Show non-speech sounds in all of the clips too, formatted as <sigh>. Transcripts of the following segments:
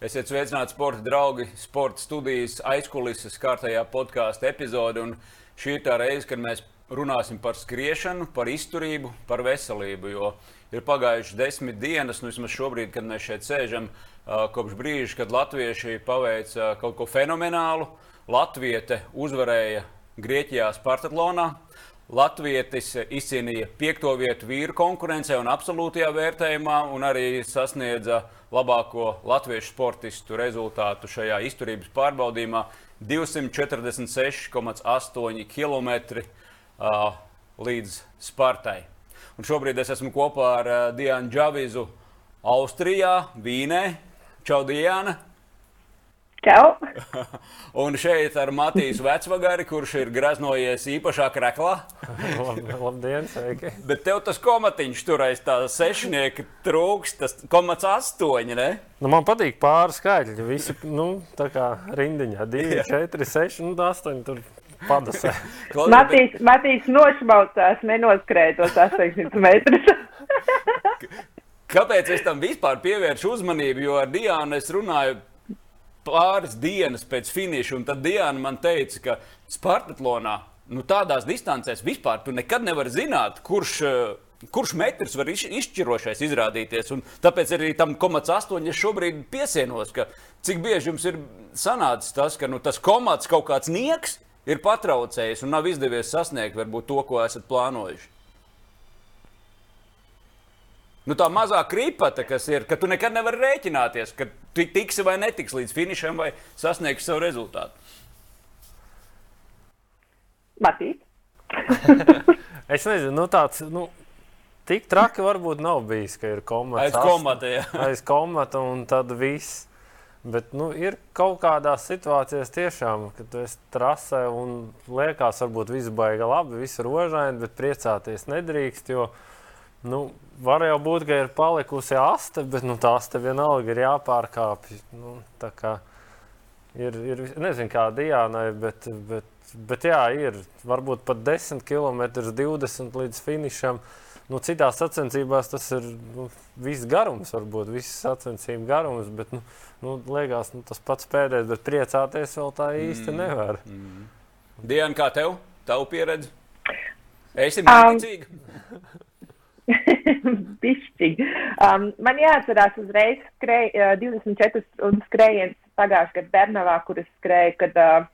Esiet sveicināti, sporta draugi, sporta studijas aizkulises kārtējā podkāstu epizode. Un šī ir tā reize, kad mēs runāsim par skriešanu, par izturību, par veselību. Jo ir pagājušas desmit dienas, nu vismaz šobrīd, kad mēs šeit sēžam, kopš brīža, kad latvieši paveica kaut ko fenomenālu. Latviete uzvarēja Grieķijā Spartatlonā. Latvijas izcīnīja piekto vietu vīru konkurencē un absolūtajā vērtējumā, un arī sasniedza labāko latviešu sportistu rezultātu šajā izturības pārbaudījumā - 246,8 km uh, līdz Spartai. Un šobrīd es esmu kopā ar uh, Dianu Džavizu Austrijā, Vīnē. Čau, Diana! Čau! <laughs> Un šeit ar Matīs Vecvagari, kurš ir graznojies īpašā kreklā. <laughs> Lab, labdien, sveiki! Bet tev tas komatiņš tur aiz tā sešnieka trūks, tas komats astoņi, ne? Nu, man patīk pāri skaitļi. Visi, nu, tā kā rindiņā, 2, 4, 6, nu, 8. Tur padasē. <laughs> Matīs, Matīs nošmaucās, nenoskrēja tos 800 metrus. Kāpēc es tam vispār pievēršu uzmanību? Jo ar Diānu es runāju pāris dienas pēc finiša, un tad Diana man teica, ka Spartatlonā nu, tādās distancēs vispār tu nekad nevari zināt, kurš. Kurš metrs var izšķirošais izrādīties? Un tāpēc arī tam komats astoņi šobrīd piesienos, ka cik bieži jums ir sanācis tas, ka nu, tas komats kaut kāds nieks ir patraucējis un nav izdevies sasniegt varbūt to, ko esat plānojuši. Nu, tā mazā kripata, kas ir, ka tu nekad nevari rēķināties, ka tu tiksi vai netiksi līdz finišam, vai sasniegsi savu rezultātu. Matīt. <laughs> es nezinu, nu, tāds. Nu... Tik traki varbūt nav bijis, ka ir komata. Aiz komata, jā. <laughs> Aiz komata un tad viss. Bet nu, ir kaut kādās situācijās, tiešām, kad tu esi trasē un liekas, varbūt viss baiga labi, viss ir rožaini, bet priecāties nedrīkst. Jo, nu, var jau būt, ka ir palikusi aste, bet nu, tā aste vienalga ir jāpārkāpj. Nu, ir, ir, nezinu, kā Diānai, bet, bet, bet jā, ir varbūt pat 10 km, 20 līdz finišam. Nu, citās sacensībās tas ir nu, viss garums, varbūt viss sacensību garums, bet nu, nu, liekas, nu, tas pats pēdējais, bet priecāties vēl tā īsti mm. nevar. Mm. Diana, kā tev? Tavu pieredzi? Esi mērķīga? Um. <laughs> <laughs> Pišķīgi. Um, man jāatcerās uzreiz skrej, uh, 24 stundu skrējiens pagājušajā gadā Bernavā, kur es skrēju, kad uh,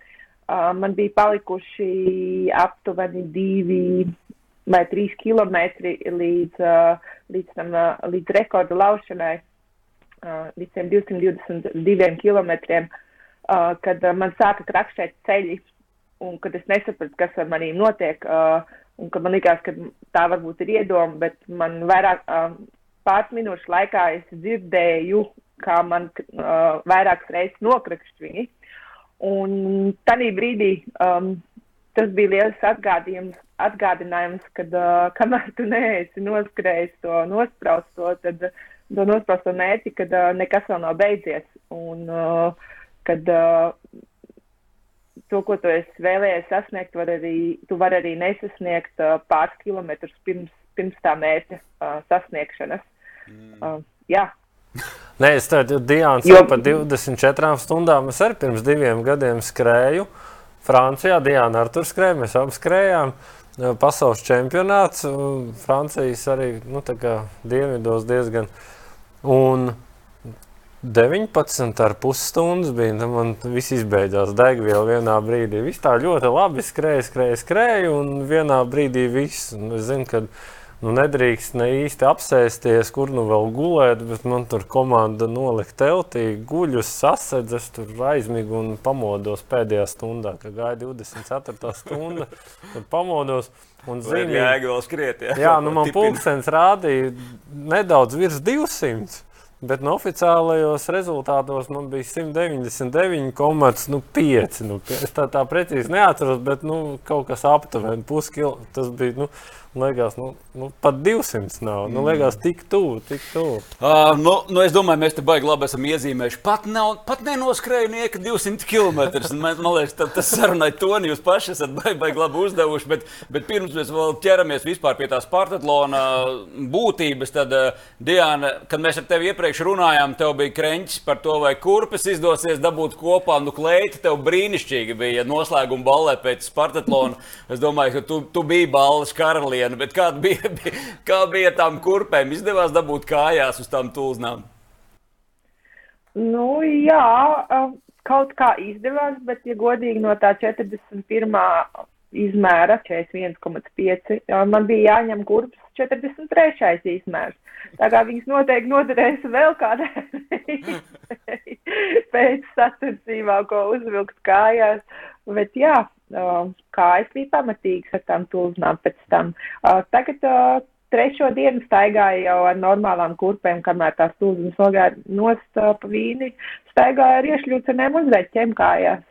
uh, man bija palikuši aptuveni divi vai trīs kilometri līdz, uh, līdz, tam, uh, līdz rekorda laušanai, uh, līdz tiem 222 kilometriem, uh, kad uh, man sāka krakšķēt ceļi un kad es nesapratu, kas ar manīm notiek. Uh, un ka man likās, ka tā varbūt ir iedoma, bet man vairāk uh, pāris minūšu laikā es dzirdēju, kā man uh, vairākas reizes nokrakšķi viņi. Un tajā brīdī um, tas bija liels atgādījums, atgādinājums, ka uh, kamēr tu neesi noskrējis to nospraustu, tad to nospraustu mērķi, kad uh, nekas vēl nav beidzies. Un, uh, kad uh, to, ko tu esi vēlējies sasniegt, var arī, tu vari arī nesasniegt uh, pāris kilometrus pirms, pirms tā mērķa uh, sasniegšanas. Mm. Uh, jā. Nē, es tādu Diānu jo... par 24 stundām. Es arī pirms diviem gadiem skrēju. Uh, Francijā Diana ar tur skrēja, mēs abi skrējām. Pasaules čempionāts, Francijas arī nu, dienvidos diezgan. Un 19,5 stundas bija. Tad man viss izbeidzās. Degviela vienā brīdī. Viss tā ļoti labi skrēja, skrēja, skrēja. Un vienā brīdī viss. Un es zinu, ka nu, nedrīkst ne īsti apsēsties, kur nu vēl gulēt, bet man tur komanda nolika teltī, guļus, sasēdzes, tur aizmigu un pamodos pēdējā stundā, kad gāja 24. stunda. Tad pamodos. Un zini, jēga vēl skriet. Jā, jā nu man pulkstenis rādīja nedaudz virs 200. Bet no oficiālajos rezultātos man bija 199,5. Nu, nu, es tā, tā precīzi neatceros, bet nu, kaut kas aptuveni puskilo. Tas bija nu, Liekas, nu, nu, pat 200 nav. Nu, liekas, tik tuvu, tik tuvu. Uh, nu, nu, es domāju, mēs te baigi labi esam iezīmējuši. Pat, nav, pat nenoskrēju nieka 200 km. Man, man liekas, tā, tas sarunai toni jūs paši esat baigi, baigi labi uzdevuši. Bet, bet pirms mēs vēl ķeramies pie tās partatlona būtības, tad, uh, Diana, kad mēs ar tevi iepriekš runājām, tev bija kreņķis par to, vai kurpes izdosies dabūt kopā. Nu, kleita tev brīnišķīgi bija noslēguma ballē pēc partatlona. Es domāju, ka tu, tu biji balles karaliene viena, bet kāda bija, kā bija <laughs> tām kurpēm? Izdevās dabūt kājās uz tām tūznām? Nu, jā, kaut kā izdevās, bet, ja godīgi no tā 41. izmēra 41,5, man bija jāņem kurpes 43. izmērs. Tā kā viņas noteikti noderēs vēl kādai <laughs> pēc sacensībām, ko uzvilkt kājās. Bet jā, kājas bija pamatīgas ar tām tulznām pēc tam. Tagad trešo dienu staigāju jau ar normālām kurpēm, kamēr tās tulznas nogāja nost pa vīni, staigāju ar iešļūcenēm uz veķiem kājās.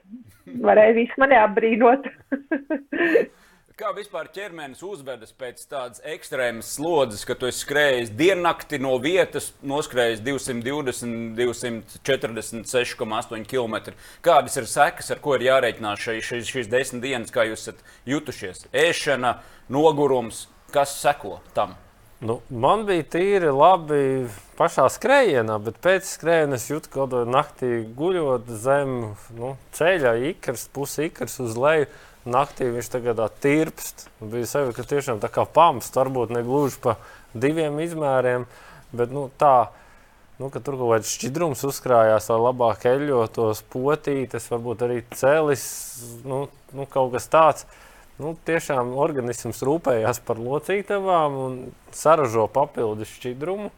Varēja visu mani apbrīnot. <laughs> Kā vispār ķermenis uzvedas pēc tādas ekstrēmas slodzes, ka tu skrējies diennakti no vietas, noskrējis 220, 246,8 km? Kādas ir sekas, ar ko ir jārēķinās šīs, šīs, šīs desmit dienas, kā jūs esat jutušies? Ēšana, nogurums, kas seko tam? Nu, man bija tīri labi pašā skrējienā, bet pēc skrējiena es jūtu, ka naktī guļot zem nu, ceļa, ikras, pusi ikras uz leju naktī viņš tagad tirpst. Bija sajūta, ka tiešām tā kā pamsts, varbūt ne gluži pa diviem izmēriem, bet nu, tā. Nu, tur kaut kāds šķidrums uzkrājās, lai labāk eļļotos potītes, varbūt arī cēlis, nu, nu, kaut kas tāds. Nu, tiešām organisms rūpējās par locītavām un saražo papildus šķidrumu,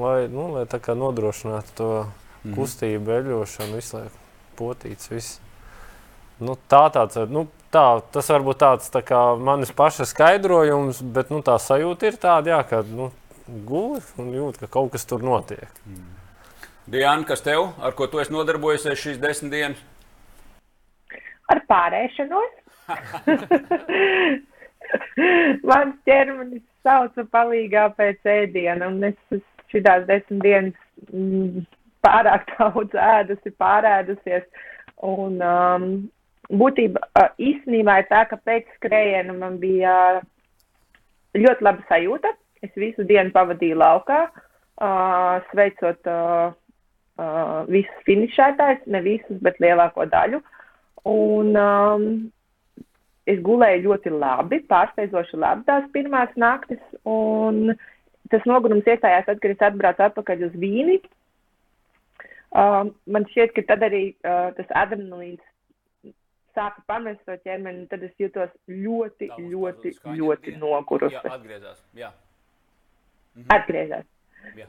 lai, nu, lai nodrošinātu to mhm. kustību, eļļošanu, visu laiku potītes. Visu. Nu, tā tāds, nu, tā, tas var būt tāds tā kā manis paša skaidrojums, bet nu, tā sajūta ir tāda, jā, ka nu, guli un jūt, ka kaut kas tur notiek. Mm. Diana, kas tev, ar ko tu esi nodarbojies šīs desmit dienas? Ar pārēšanos. <laughs> Mans ķermenis sauca palīgā pēc ēdiena, un es šīs desmit dienas mm, pārāk <laughs> daudz ēdusi, pārēdusies. Un, um, būtībā īstenībā ir tā, ka pēc skrējiena man bija ļoti laba sajūta. Es visu dienu pavadīju laukā, sveicot visus finišētājus, ne visus, bet lielāko daļu. Un um, es gulēju ļoti labi, pārsteidzoši labi tās pirmās naktis. Un tas nogurums iestājās tad, kad es atbraucu atpakaļ uz Vīni. Uh, man šķiet, ka tad arī uh, tas adrenalīns sāka pamest to ķermeni, tad es jutos ļoti, Tālāk, ļoti, ļoti, ļoti nogurusi. Jā, atgriezās. Jā. Mhm. Atgriezās. Jā.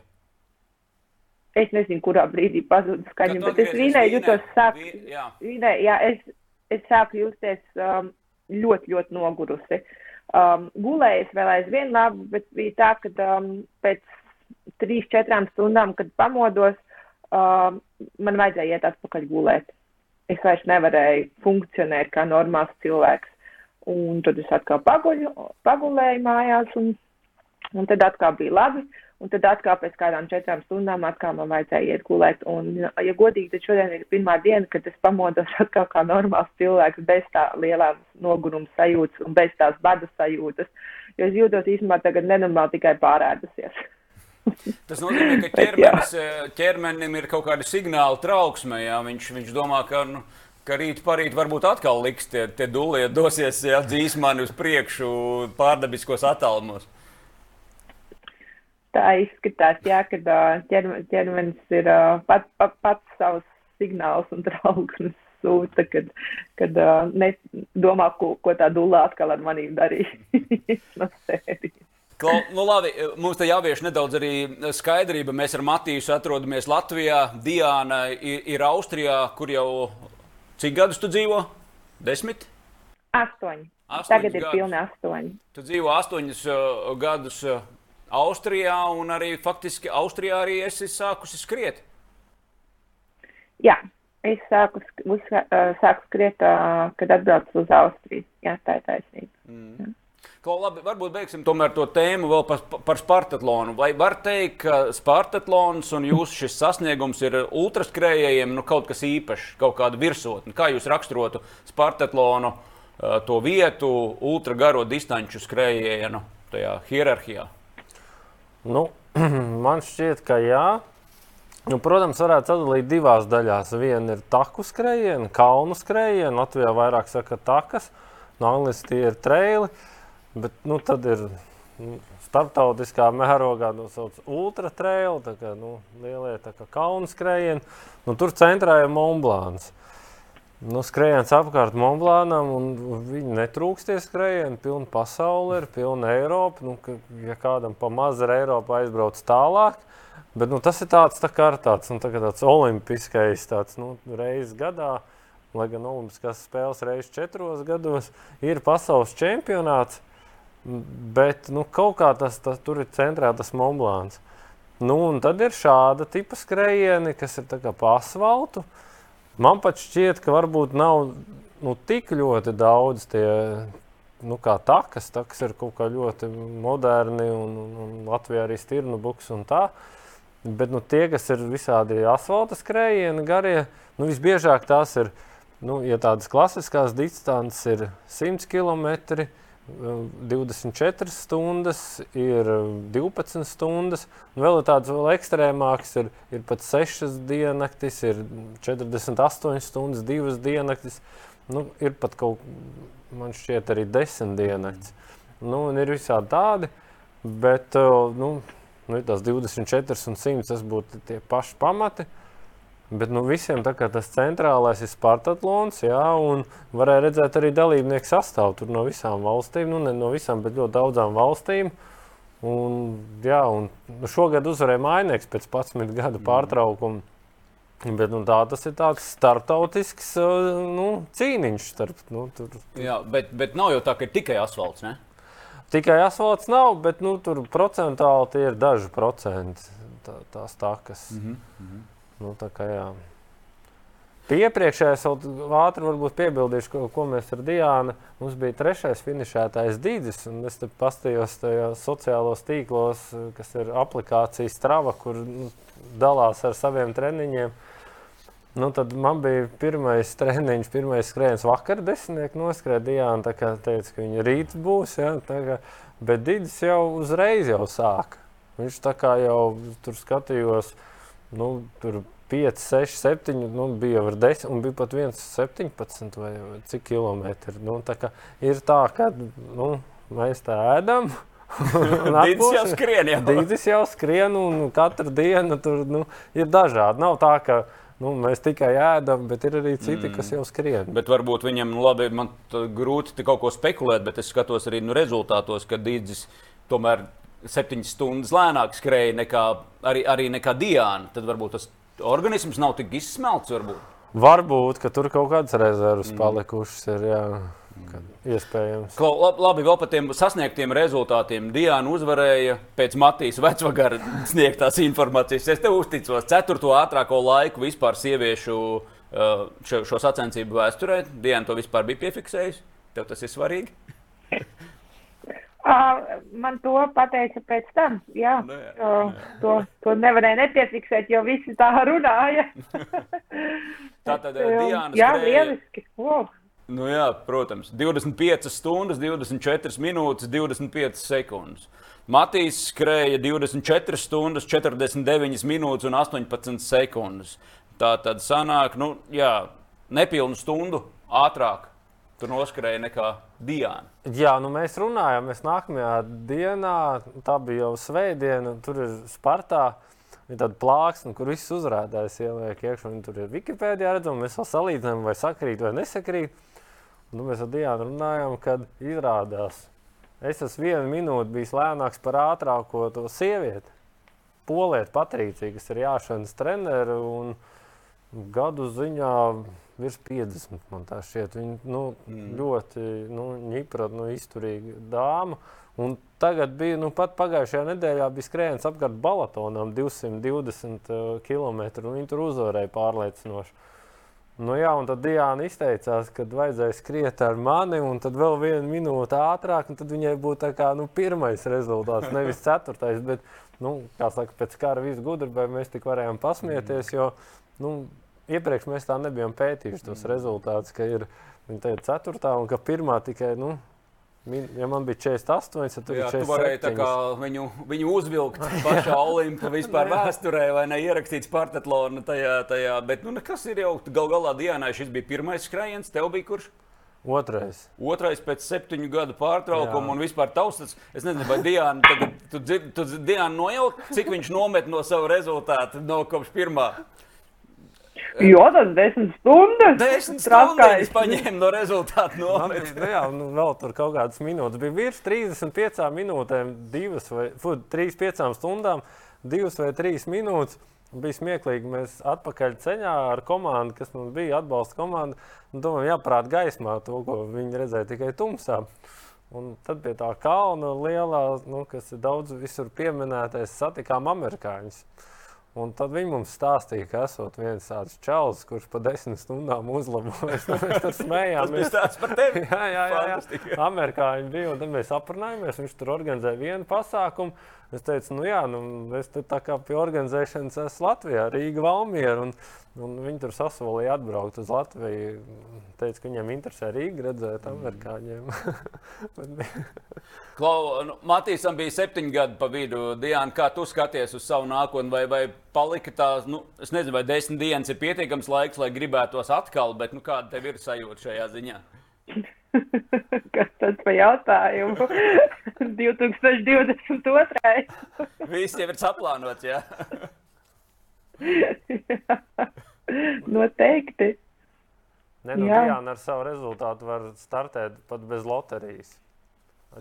Es nezinu, kurā brīdī pazuda skaņa, bet es vīnē jutos sāk, jā. Vīnē, jā, es, es sāku justies um, ļoti, ļoti nogurusi. Um, gulēju vēl aizvien labi, bet bija tā, ka um, pēc trīs, četrām stundām, kad pamodos, um, man vajadzēja iet atpakaļ gulēt es vairs nevarēju funkcionēt kā normāls cilvēks. Un tad es atkal paguļu, pagulēju mājās, un, un tad atkal bija labi. Un tad atkal pēc kādām četrām stundām atkal man vajadzēja iet gulēt. Un, ja godīgi, tad šodien ir pirmā diena, kad es pamodos <laughs> atkal kā normāls cilvēks, bez tā lielā noguruma sajūtas un bez tās badu sajūtas. Jo es jūtos īstenībā tagad nenormāli tikai pārēdusies. <laughs> Tas nozīmē, ka <laughs> ķermenis, eh, ķermenim ir kaut kāda signāla trauksme. Jā. Viņš, viņš domā, ka, nu, ka rīt parīt varbūt atkal liks tie, tie dūlie, dosies dzīsmani uz priekšu pārdabiskos attālumos. Tā izskatās, jā, kad ķermenis ir pat, pat, pats savus signālus un trauksmes sūta, kad, kad uh, domā, ko, ko tā dūlā atkal ar manīm darīs <laughs> no sērijas. Klau, nu labi, mums te jāvieš nedaudz arī skaidrība. Mēs ar Matīsu atrodamies Latvijā. Diana ir, ir Austrijā, kur jau cik gadus tu dzīvo? Desmit? Astoņi. Astoņus Tagad ir gadus. pilni astoņi. Tu dzīvo astoņus uh, gadus uh, Austrijā, un arī faktiski Austrijā arī esi sākusi skriet. Jā, es sāku, uz, uh, sāku skriet, uh, kad atbraucu uz Austriju. Jā, tā ir taisnība. Mm. Jā. Ko, labi, varbūt beigsim tomēr to tēmu vēl par, par Spartatlonu. Vai var teikt, ka Spartatlons un jūsu šis sasniegums ir ultraskrējējiem nu, kaut kas īpašs, kaut kāda virsotne? Kā jūs raksturotu Spartatlonu, to vietu, ultragaro distanču skrējienu tajā hierarhijā? Nu, <clears throat> man šķiet, ka jā. Nu, protams, varētu sadalīt divās daļās. Viena ir taku skrējiena, kalnu skrējiena. Latvijā vairāk saka takas, no angliski tie ir treili. Bet nu, tad ir nu, starptautiskā mērogā nosaucts ultra trail, tā kā nu, lielie tā kā kalnu skrējieni. Nu, tur centrā ir Monblāns. Nu, skrējiens apkārt Monblānam, un viņi netrūksties skrējieni. Pilna pasaule ir, pilna Eiropa. Nu, ka, ja kādam pa mazu ar Eiropu aizbrauc tālāk, Bet nu, tas ir tāds tā kā tāds, nu, tā tāds olimpiskais, tāds nu, reizes gadā, lai gan Olimpiskās spēles reizes četros gados ir pasaules čempionāts. Bet nu, kaut kā tas, tas tur ir centrā tas Monblāns. Nu, un tad ir šāda tipa skrējieni, kas ir pa asfaltu. Man pat šķiet, ka varbūt nav nu, tik ļoti daudz tie nu, takas. Takas ir kaut kā ļoti moderni un, un, un Latvijā arī stirnu buks un tā. Bet nu, tie, kas ir visādi asfalta skrējieni, garie, nu, visbiežāk tās ir, nu, ja tādas klasiskās distances ir 100 km, 24 stundas, ir 12 stundas, un vēl ir tādas vēl ekstrēmākas, ir, ir pat 6 diennaktis, ir 48 stundas, 2 diennaktis, nu, ir pat kaut, man šķiet, arī 10 diennaktis. Nu, ir visādi tādi, bet, nu, nu, tās 24 un 100 tas būtu tie paši pamati. Bet nu, visiem tas centrālais ir Spartatlons, jā, un varēja redzēt arī dalībnieku sastāvu tur no visām valstīm, nu ne no visām, bet ļoti daudzām valstīm. Un, jā, un šogad uzvarēja Mainieks pēc 11 gadu pārtraukuma. Bet, nu, tā, tas ir tāds starptautisks nu, cīniņš. Starp, nu, tur. Jā, bet, bet nav jau tā, ka ir tikai asfalts. Ne? Tikai asfalts nav, bet nu, tur procentuāli tie ir daži procenti tā, tās takas. Mm -hmm. Nu, tā kā, jā. Pie iepriekšējais ātri varbūt piebildīšu, ko, ko mēs ar Diānu. Mums bija trešais finišētājs Dīdis, un es te pastījos tajos sociālos tīklos, kas ir aplikācija Strava, kur nu, dalās ar saviem treniņiem. Nu, tad man bija pirmais treniņš, pirmais skrējiens vakar, desmitnieks noskrēja Diana. Tā kā teica, ka viņa rīt būs, ja, kā, bet Digis jau uzreiz jau sāka. Viņš tā kā jau tur skatījos, nu, tur 5, 6, 7, nu, bija jau 10, un bija pat 1, 17 vai cik kilometri. Nu, tā kā ir tā, ka nu, mēs tā ēdam. <laughs> Dīdis jau skrien. Jau. Dīdis jau skrien, un katru dienu tur nu, ir dažādi. Nav tā, ka Nu, mēs tikai ēdam, bet ir arī citi, mm. kas jau skrien. Bet varbūt viņam labi, man grūti kaut ko spekulēt, bet es skatos arī nu, rezultātos, ka Dīdzis tomēr septiņas stundas lēnāk skrēja nekā, arī, arī nekā Diana. Tad varbūt tas organisms nav tik izsmelts. Varbūt, varbūt ka tur kaut kādas rezerves mm. palikušas. Ir, jā. Iespējams. Klau, labi, vēl par tiem sasniegtiem rezultātiem. Diana uzvarēja pēc Matīs vecvagara <laughs> sniegtās informācijas. Es tev uzticos. Ceturto ātrāko laiku vispār sieviešu uh, šo, šo sacensību vēsturē. Diana to vispār bija piefiksējusi. Tev tas ir svarīgi? <laughs> Uh, man to pateica pēc tam. Jā, nē, nu nē. To, to nevarēja nepiefiksēt, jo visi tā runāja. <laughs> tā tad Diana. Jā, lieliski. Wow. Nu jā, protams, 25 stundas, 24 minūtes, 25 sekundes. Matīs skrēja 24 stundas, 49 minūtes un 18 sekundes. Tā tad sanāk, nu, jā, nepilnu stundu ātrāk. Tur noskrēja nekā Diana. Jā, nu mēs runājām, mēs nākamajā dienā, tā bija jau svētdiena, tur ir Spartā. Ir tāda plāksne, kur viss uzrādājis ieliek iekšā. Tur ir Wikipēdijā redzams, mēs vēl salīdzinām, vai sakrīt vai nesakrīt. Nu, mēs ar Dienu runājām, kad izrādās, es esmu vienu minūti bijis lēnāks par ātrāko to sievieti. Polieti Patricija, kas ir jāšanas treneri un gadu ziņā virs 50. Man tā šķiet, viņa nu, mm. ļoti nu, ņipra, nu, izturīga dāma. Un tagad bija, nu, pat pagājušajā nedēļā bija skrējiens apkārt Balatonam 220 uh, km. Viņa tur uzvarēja pārliecinoši. Nu, jā, un tad Diana izteicās, ka vajadzēja skriet ar mani, un tad vēl vienu minūti ātrāk, un tad viņai būtu tā kā nu, pirmais rezultāts, nevis ceturtais. Bet, nu, kā saka, pēc kara viss gudrībai mēs tik varējām pasmieties, jo nu, iepriekš mēs tā nebijām pētījuši tos rezultātus, ka ir viņa teica ceturtā un ka pirmā tikai. Nu, Ja man bija 48, tad jā, tu varēji viņu, viņu uzvilkt pašā <laughs> Olimpā, vispār vēsturē, vai ne ierakstīts partetlona tajā. tajā. Bet, nu, kas ir jau gal galā Dienai, šis bija pirmais skrējiens, tev bija kurš? Otrais. Otrais pēc septiņu gadu pārtraukuma, Jā. un vispār taustas. Es nezinu, vai Diana, tagad, tu, tu, tu Diana nojaukt, cik viņš nomet no sava rezultāta no kopš pirmā. Jo, tas desmit stundas. Desmit stundas paņēma no rezultātu. No nu, jā, nu, vēl tur kaut kādas minūtes. Bija virs 35 minūtēm, divas vai fu, 3-5 stundām, divas vai trīs minūtes. Bija smieklīgi. Mēs atpakaļ ceļā ar komandu, kas mums bija atbalsta komanda. Domājam, jāprāt gaismā to, ko viņi redzēja tikai tumsā. Un tad pie tā kalna lielā, nu, kas ir daudz visur pieminētais, satikām amerikāņus. Un tad viņi mums stāstīja, ka esot viens tāds čels, kurš pa desmit stundām uzlabojas. Mēs tur smējāmies. Tas par tevi. <laughs> jā, jā, jā, jā. Amerikāņi bija, un tad mēs aprunājāmies. Viņš tur organizēja vienu pasākumu. Es teicu, nu jā, nu, es tā kā pie organizēšanas esmu Latvijā, Rīga, Valmiera. Un, un viņi tur sasolīja atbraukt uz Latviju. Teica, ka viņiem interesē Rīga redzēt amerikāņiem. <laughs> Klau, nu, Matīsam bija septiņi gadi pa vidu. Diana, kā tu skaties uz savu nākotni? Vai, vai palika tās, nu, es nezinu, vai desmit dienas ir pietiekams laiks, lai gribētos atkal, bet nu, kāda tev ir sajūta šajā ziņā? <laughs> <laughs> Kas tas par jautājumu? <laughs> 2022. <laughs> Viss jau ir saplānots, jā. Noteikti. Ne, nu, Diana ar savu rezultātu var startēt pat bez loterijas.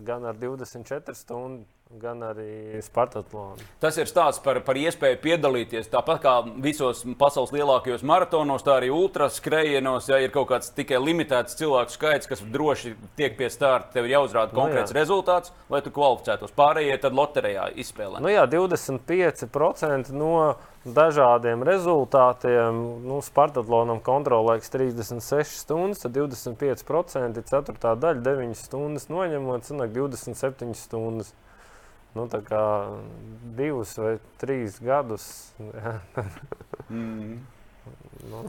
Gan ar 24 stundu gan arī Spartatlonu. Tas ir stāsts par, par iespēju piedalīties. Tāpat kā visos pasaules lielākajos maratonos, tā arī ultraskrējienos, ja ir kaut kāds tikai limitēts cilvēku skaits, kas droši tiek pie starta, tev ir jāuzrāda nu konkrēts nu, jā. rezultāts, lai tu kvalificētos. Pārējie tad loterijā izspēlē. Nu jā, 25% no dažādiem rezultātiem. Nu, Spartatlonam kontrolēks 36 stundas, tad 25% ir 4. daļa, 9 stundas noņemot, sanāk 27 stundas nu, divus vai trīs gadus. <laughs> mm. nu.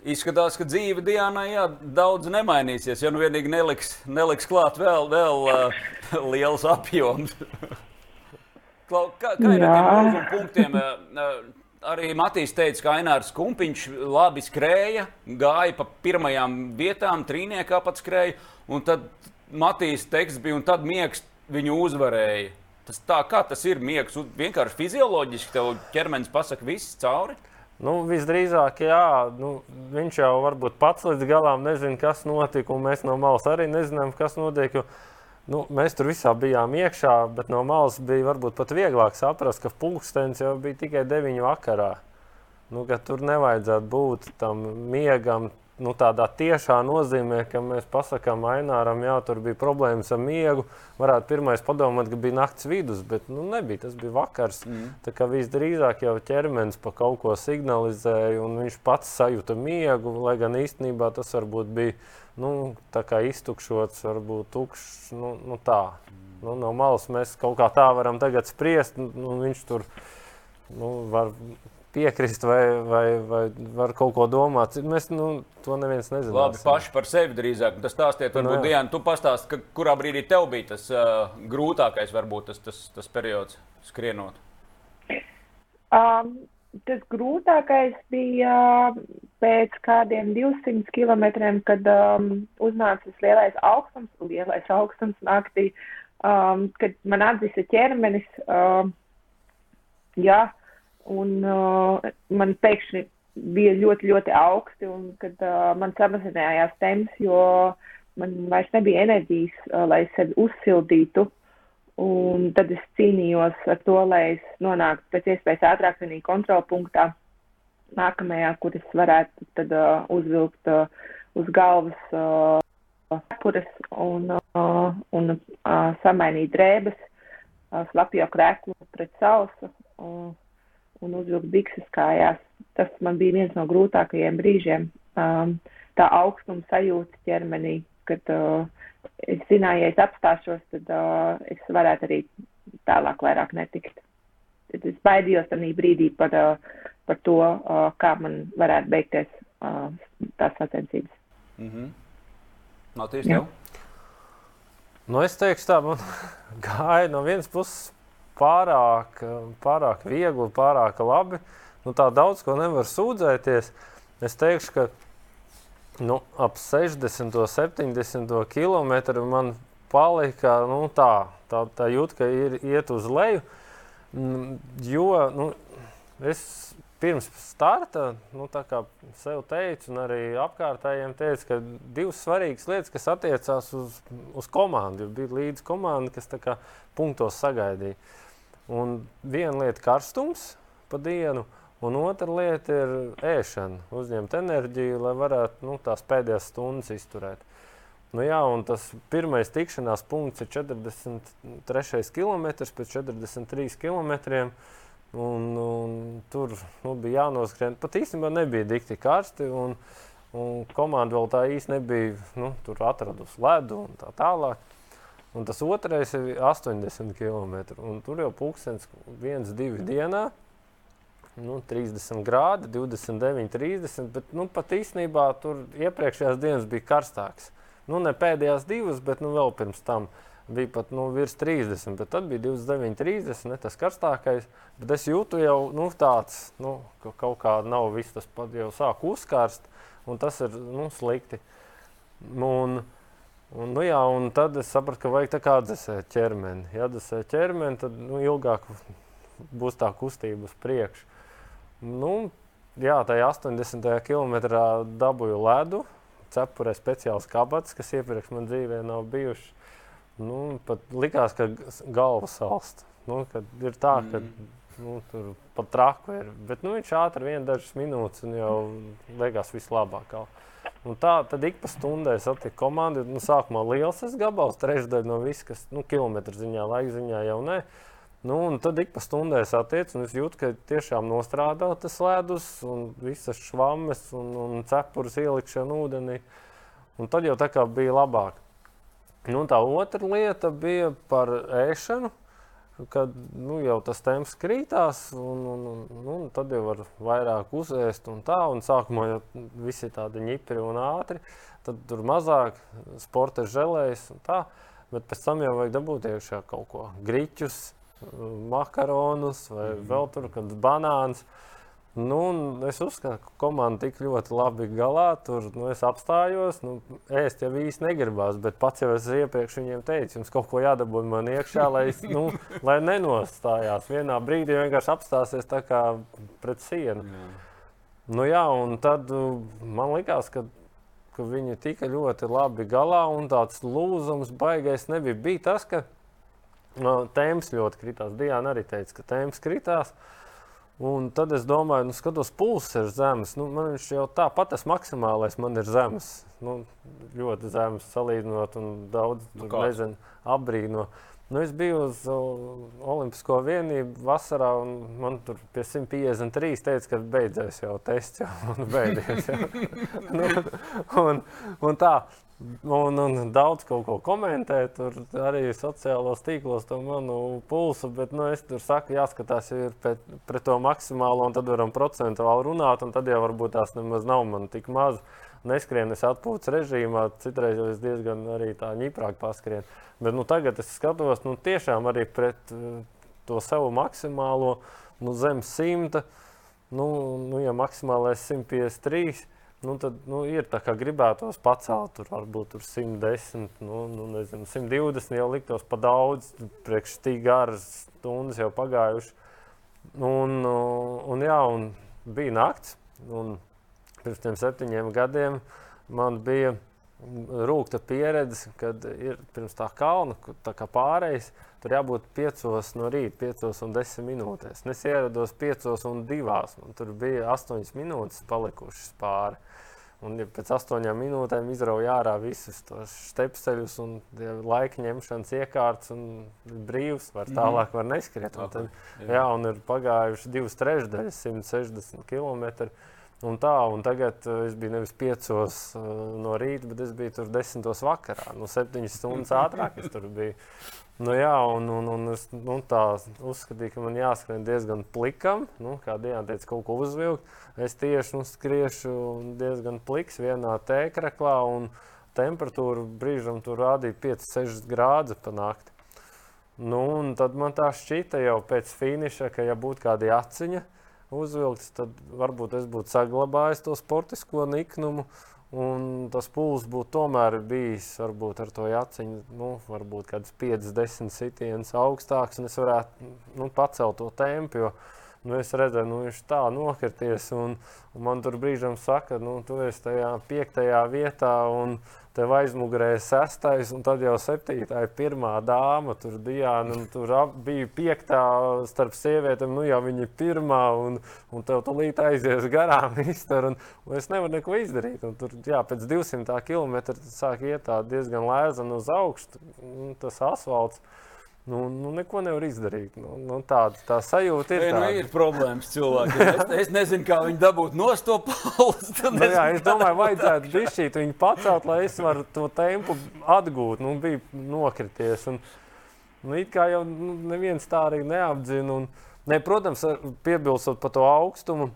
Izskatās, ka dzīve Dienai jā, daudz nemainīsies. Ja nu vienīgi neliks, neliks klāt vēl, vēl uh, <laughs> liels apjoms. Klau, kā, kā ir ar tiem punktiem? Uh, arī Matīs teica, ka Ainārs Kumpiņš labi skrēja, gāja pa pirmajām vietām, trīniekā pat skrēja. Un tad Matīs teksts bija, un tad miegs viņu uzvarēja. Tas tā kā tas ir miegs, vienkārši fizioloģiski tev ķermenis pasaka viss cauri. Nu, visdrīzāk, jā, nu, viņš jau varbūt pats līdz galam nezina, kas notika, un mēs no malas arī nezinām, kas notiek. Jo, nu, mēs tur visā bijām iekšā, bet no malas bija varbūt pat vieglāk saprast, ka pulkstenis jau bija tikai 9 vakarā. Nu, tur nevajadzētu būt tam miegam, nu, tādā tiešā nozīmē, ka mēs pasakām Aināram, jā, tur bija problēmas ar miegu. Varētu pirmais padomāt, ka bija nakts vidus, bet nu, nebija. Tas bija vakars. Mm. Tā kā visdrīzāk jau ķermenis pa kaut ko signalizēja, un viņš pats sajūta miegu, lai gan īstenībā tas varbūt bija nu, iztukšots, varbūt tukšs. Nu, nu, tā. Nu, no malas mēs kaut kā tā varam tagad spriest. Nu, viņš tur nu, var piekrist, vai, vai, vai var kaut ko domāt. Mēs nu, to neviens nezinām. Labi, paši par sevi drīzāk. Tas stāstiet, varbūt, nu, Diana, tu pastāsti, ka, kurā brīdī tev bija tas uh, grūtākais, varbūt tas, tas, tas periods skrienot? Um, tas grūtākais bija pēc kādiem 200 km, kad um, uznāca tas lielais augstums, lielais augstums naktī, um, kad man atzisa ķermenis. Um, jā, Un uh, man pēkšņi bija ļoti, ļoti augsti, un kad uh, man samazinājās temps, jo man vairs nebija enerģijas, uh, lai sevi uzsildītu. Un tad es cīnījos ar to, lai es nonāktu pēc iespējas ātrāk vienā kontrolpunktā, nākamajā, kur es varētu tad, uh, uzvilkt uh, uz galvas uh, kuras un, uh, un uh, samainīt drēbes, uh, slapjo krēklu pret sausu. Uh, un uzvilkt bikses kājās. Tas man bija viens no grūtākajiem brīžiem. um, tā augstuma sajūta ķermenī, kad uh, es zināju, ja es apstāšos, tad uh, es varētu arī tālāk vairāk netikt. Tad es baidījos tajā brīdī par, uh, par to, uh, kā man varētu beigties uh, tās sacensības. Mm -hmm. Matīs, tev? Nu, es teikšu, tā man <laughs> gāja no vienas puses pārāk, pārāk viegli, pārāk labi. Nu, tā daudz ko nevar sūdzēties. Es teikšu, ka nu, ap 60, 70 km man palika nu, tā, tā, tā jūt, ka ir iet uz leju. Mm, jo nu, es pirms starta nu, sev teicu, un arī apkārtējiem teicu, ka divas svarīgas lietas, kas attiecās uz, uz komandu, bija līdzi komanda, kas punktos sagaidīja. Un viena lieta ir karstums pa dienu, un otra lieta ir ēšana, uzņemt enerģiju, lai varētu nu, tās pēdējās stundas izturēt. Nu, jā, un tas pirmais tikšanās punkts ir 43 km pēc 43 km. Un, un tur nu, bija jānoskrien. Pat īstenībā nebija dikti karsti. Un, un komanda vēl tā īsti nebija nu, atradusi ledu un tā tālāk. Un tas otrais ir 80 km. Un tur jau pūkstens viens, divi dienā. Nu, 30 grādi, 29, 30. Bet nu, pat īstenībā tur iepriekšējās dienas bija karstāks. Nu, ne pēdējās divas, bet nu, vēl pirms tam. Bija pat nu, virs 30, bet tad bija 29, 30, ne tas karstākais. Bet es jūtu jau nu, tāds, nu, ka kaut kā nav viss tas pat jau sāk uzkārst, un tas ir nu, slikti. Un, un, nu, jā, un tad es sapratu, ka vajag atdzesēt ķermeni. Ja atdzesēt ķermeni, tad nu, ilgāk būs tā kustība uz priekšu. Nu, jā, tajā 80. kilometrā dabūju ledu, cepurē speciāls kabats, kas iepriekš man dzīvē nav bijuši. Nu, pat likās, ka galva salst. Nu, ir tā, ka mm. nu, tur pat traku ir. Bet nu, viņš ātri vien dažas minūtes un jau liekas vislabāk. Un tā tad ik pa stundai satiku komandu. Nu, sākumā liels gabals, trešdaļa no viss, kas nu, kilometru ziņā, laika ziņā jau ne. Nu, tad ik pa stundai satiek, un es jūtu, ka tiešām nostrādā tas ledus, un visas švammes un, un cepures ielikšana ūdenī. Un tad jau tā kā bija labāk. Nu, tā otra lieta bija par ēšanu, kad nu, jau tas temps krītās, un, un, un, nu, un tad jau var vairāk uzēst un tā. Un sākumā jau viss ir tādi ņipri un ātri, tad tur mazāk sporta žēlējas un tā. Bet pēc tam jau vajag dabūt iekšā kaut ko grīķus, makaronus vai -hmm. vēl tur kādas banānas. Nu, es uzskatu, ka komanda tik ļoti labi galā. Tur nu, es apstājos. Nu, ēst jau īsti negribās, bet pats jau es iepriekš viņiem teicu, jums kaut ko jādabū man iekšā, lai, es, nu, <laughs> lai nenostājās. Vienā brīdī vienkārši apstāsies tā kā pret sienu. Jā. Nu, jā, un tad uh, man likās, ka, ka viņi tika ļoti labi galā un tāds lūzums baigais nebija. Bija tas, ka no, tēmas ļoti kritās. Diana arī teica, ka tēmas kritās. Uh, Un tad es domāju, nu, skatos, pulss ir zems. Nu, man viņš jau tāpat tas maksimālais man ir zems. Nu, ļoti zems salīdzinot, un daudz nu, nezinu, apbrīno. Nu, es biju uz Olimpisko vienību vasarā, un man tur pie 153 teica, ka beidzēs jau tests, jau beidzies. Jau. <laughs> nu, un, un tā, Un, un daudz kaut ko komentē, tur arī sociālos tīklos to manu pulsu, bet nu, es tur saku, jāskatās ir pret, pret to maksimālo, un tad varam procentuāli runāt, un tad jau varbūt tās nemaz nav man tik maz. Neskrienas atpūtas režīmā, citreiz jau es diezgan arī tā ņiprāk paskrien. Bet nu, tagad es skatos nu, tiešām arī pret uh, to savu maksimālo, nu, zem simta, nu, nu ja maksimālais 153 Nu, tad nu, ir tā, kā gribētos pacelt, tur varbūt tur 110, nu, nu, nezinu, 120 jau liktos pa daudz, priekš tik garas stundas jau pagājuši. Un, un, jā, un bija nakts, un pirms tam septiņiem gadiem man bija rūkta pieredze, kad ir pirms tā kalna, tā kā pārējais, tur jābūt piecos no rīta, piecos un desmit minūtēs. Es ierados piecos un divās, un tur bija astoņas minūtes palikušas pāri. Un ja pēc astoņām minūtēm izrauja ārā visus tos stepseļus un laika ņemšanas iekārtas, un brīvs var mhm. tālāk var neskriet. Un tad, jā. un ir pagājuši divas trešdaļas, 160 km. Un tā, un tagad uh, es biju nevis piecos uh, no rīta, bet es biju tur desmitos vakarā. Nu, septiņas stundas ātrāk es tur biju. Nu, jā, un, un, un es nu, tā uzskatīju, ka man jāskrien diezgan plikam. Nu, kā Diana teica, kaut ko uzvilkt. Es tieši nu, skriešu diezgan pliks vienā tēkraklā, un temperatūra brīžam tur rādīja 5-6 grādus pa nakti. Nu, tad man tā šķita jau pēc finiša, ka ja būtu kāda aciņa, uzvilkts, tad varbūt es būtu saglabājis to sportisko niknumu. Un tas pūlis būtu tomēr bijis varbūt ar to jaciņu, nu, varbūt kāds 5-10 sitienus augstāks, un es varētu nu, pacelt to tempu. Jo, nu, es redzēju, nu, viņš tā nokrities, un, un man tur brīžam saka, nu, tu esi tajā piektajā vietā, un tev aizmugurē sestais, un tad jau septītā ir pirmā dāma. Tur Diana, tur bija piektā starp sievietēm, nu jau viņa ir pirmā, un, un tev tulīt aizies garām <laughs> iztur, un, un es nevaru neko izdarīt. Un tur, jā, pēc 200 km sāk iet diezgan lēzani uz augšu, tas asfalts. Nu, nu, neko nevar izdarīt. Nu, nu, tāda tā sajūta ir. Nu, ir problēmas cilvēkiem. Es, es nezinu, kā viņi dabūtu no to pauzi. <laughs> Nu, jā, es domāju, vajadzētu bišķīt viņu pacelt, lai es varu to tempu atgūt. Nu, bija nokrities. Un, nu, it kā jau nu, neviens tā arī neapdzina. Un, ne, protams, piebilstot par to augstumu.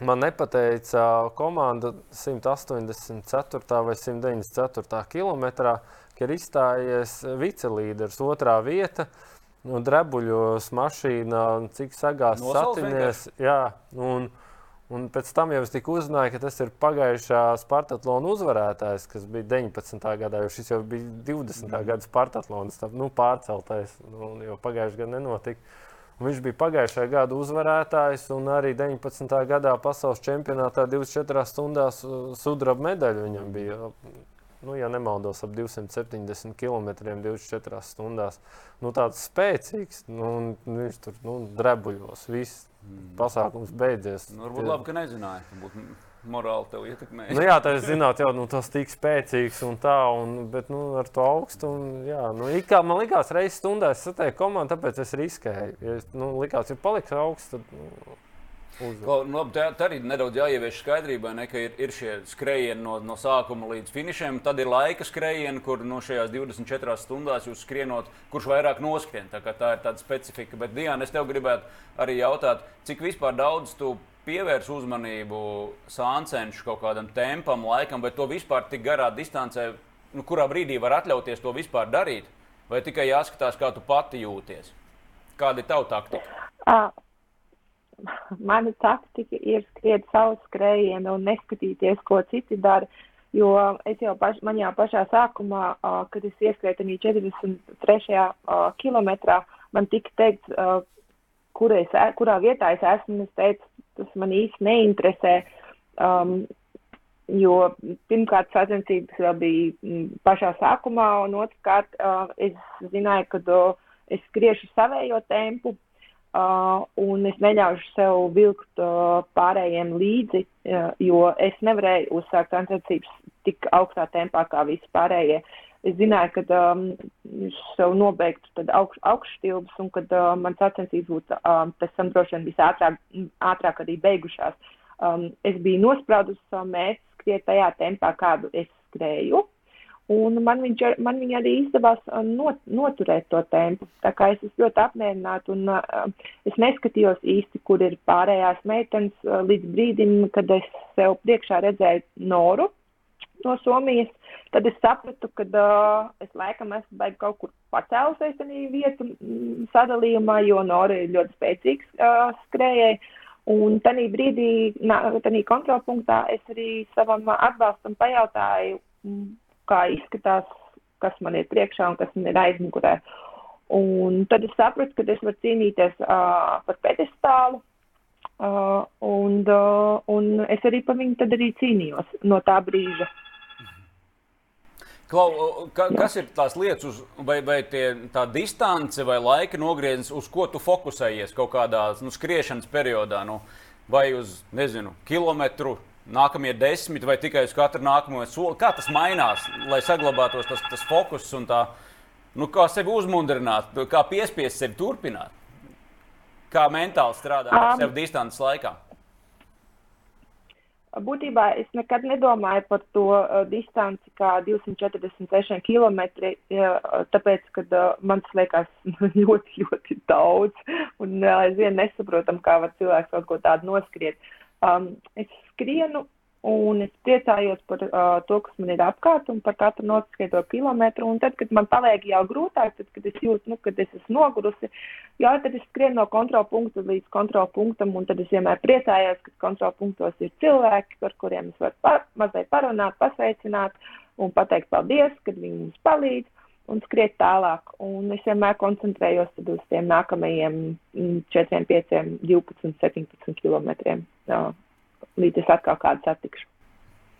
Man nepateica komanda 184. vai 194. kilometrā ka ir izstājies vicelīderis, otrā vieta. Nu, drebuļos mašīnā, cik sagās satinies. Jā, un, un pēc tam jau es tiku uzzināju, ka tas ir pagājušā Spartatlona uzvarētājs, kas bija 19. gadā, jo šis jau bija 20. Mm. gada Spartatlons, nu, pārceltais, nu, jo pagājušajā gadā nenotika. Un viņš bija pagājušā gada uzvarētājs un arī 19. gadā pasaules čempionātā 24 stundās uh, sudraba medaļu viņam bija nu, ja nemaldos, ap 270 km 24 stundās. Nu, tāds spēcīgs, nu, viņš tur nu, drebuļos. Viss mm. pasākums beidzies. Nu, varbūt labi, ka nezināja. Varbūt morāli tev ietekmē. nu, jā, tā es zinātu, jau nu, tas tik spēcīgs un tā, un, bet nu, ar to augstu. Un, jā, nu, kā, man likās, reizes stundā es satieku komandu, tāpēc es riskēju. Ja es, nu, likās, ja paliks augsts, tad. Nu, Klau, nu, labi, tā, tā arī nedaudz jāievieš skaidrībā, ne, ka ir, ir šie skrējieni no, no sākuma līdz finišam. Tad ir laika skrējieni, kur no šajās 24 stundās jūs skrienot, kurš vairāk noskrien. Tā, tā ir tāda specifika. Bet, Diana, es tev gribētu arī jautāt, cik vispār daudz tu pievērs uzmanību sāncenšu kaut kādam tempam, laikam, vai to vispār tik garā distancē, nu, kurā brīdī var atļauties to vispār darīt, vai tikai jāskatās, kā tu pati jūties? Kāda ir tava taktika? Uh mana taktika ir skriet savu skrējienu un neskatīties, ko citi dara. Jo es jau, paš, man jau pašā sākumā, uh, kad es ieskrēju 43. Uh, kilometrā, man tika teikts, uh, kur es, kurā vietā es esmu. Es teicu, tas man īsti neinteresē. Um, jo pirmkārt, sacensības vēl bija pašā sākumā, un otrkārt, uh, es zināju, ka uh, es skriešu savējo tempu, Uh, un es neļaušu sev vilkt uh, pārējiem līdzi, uh, jo es nevarēju uzsākt sacensības tik augstā tempā kā visi pārējie. Es zināju, ka um, sev nobeigtu augš, augšstilbus un kad uh, man sacensības būtu um, pēc tam droši vien visātrāk ātrāk arī beigušās. Um, es biju nospraudusi savu mērķi skriet tajā tempā, kādu es skrēju. Un man, viņš, man viņa arī izdevās uh, not, noturēt to tempu. Tā kā es esmu ļoti apmierināta un uh, es neskatījos īsti, kur ir pārējās meitenes uh, līdz brīdim, kad es sev priekšā redzēju Noru no Somijas. Tad es sapratu, ka uh, es laikam esmu kaut kur pacēlusies tajā vietu mm, sadalījumā, jo Nora ir ļoti spēcīgs uh, skrējēji. Un tajā brīdī, tajā kontrolpunktā, es arī savam atbalstam pajautāju, mm, kā izskatās, kas man ir priekšā un kas man ir aizmugurē. Un tad es sapratu, ka es varu cīnīties uh, par pedestālu, uh, un, uh, un es arī par viņu tad arī cīnījos no tā brīža. Klau, ka, kas ir tās lietas, uz, vai, vai tie, tā distance vai laika nogrieziens, uz ko tu fokusējies kaut kādā nu, skriešanas periodā? Nu, vai uz, nezinu, kilometru, nākamie desmit vai tikai uz katru nākamo soli? Kā tas mainās, lai saglabātos tas, tas fokus un tā, nu, kā sevi uzmundrināt, kā piespiest sevi turpināt? Kā mentāli strādāt ar um, sevi distances laikā? būtībā es nekad nedomāju par to uh, distanci kā 246 km, uh, tāpēc, ka uh, man tas liekas <laughs> ļoti, ļoti daudz, un uh, aizvien nesaprotam, kā var cilvēks kaut ko tādu noskriet. Um, es skrienu, un es priecājos par uh, to, kas man ir apkārt, un par katru notiskaitot kilometru. Un tad, kad man paliek jau grūtāk, tad, kad es jūtu, nu, kad es esmu nogurusi, jā, tad es skrienu no kontrola punkta līdz kontrola punktam, un tad es vienmēr priecājos, ka kontrola punktos ir cilvēki, ar kuriem es varu par, mazliet parunāt, pasveicināt un pateikt paldies, kad viņi mums palīdz. Un skriet tālāk. Un es vienmēr koncentrējos uz tiem nākamajiem 4, 5, 12, 17 kilometriem. Līdz es atkal kādu satikšu.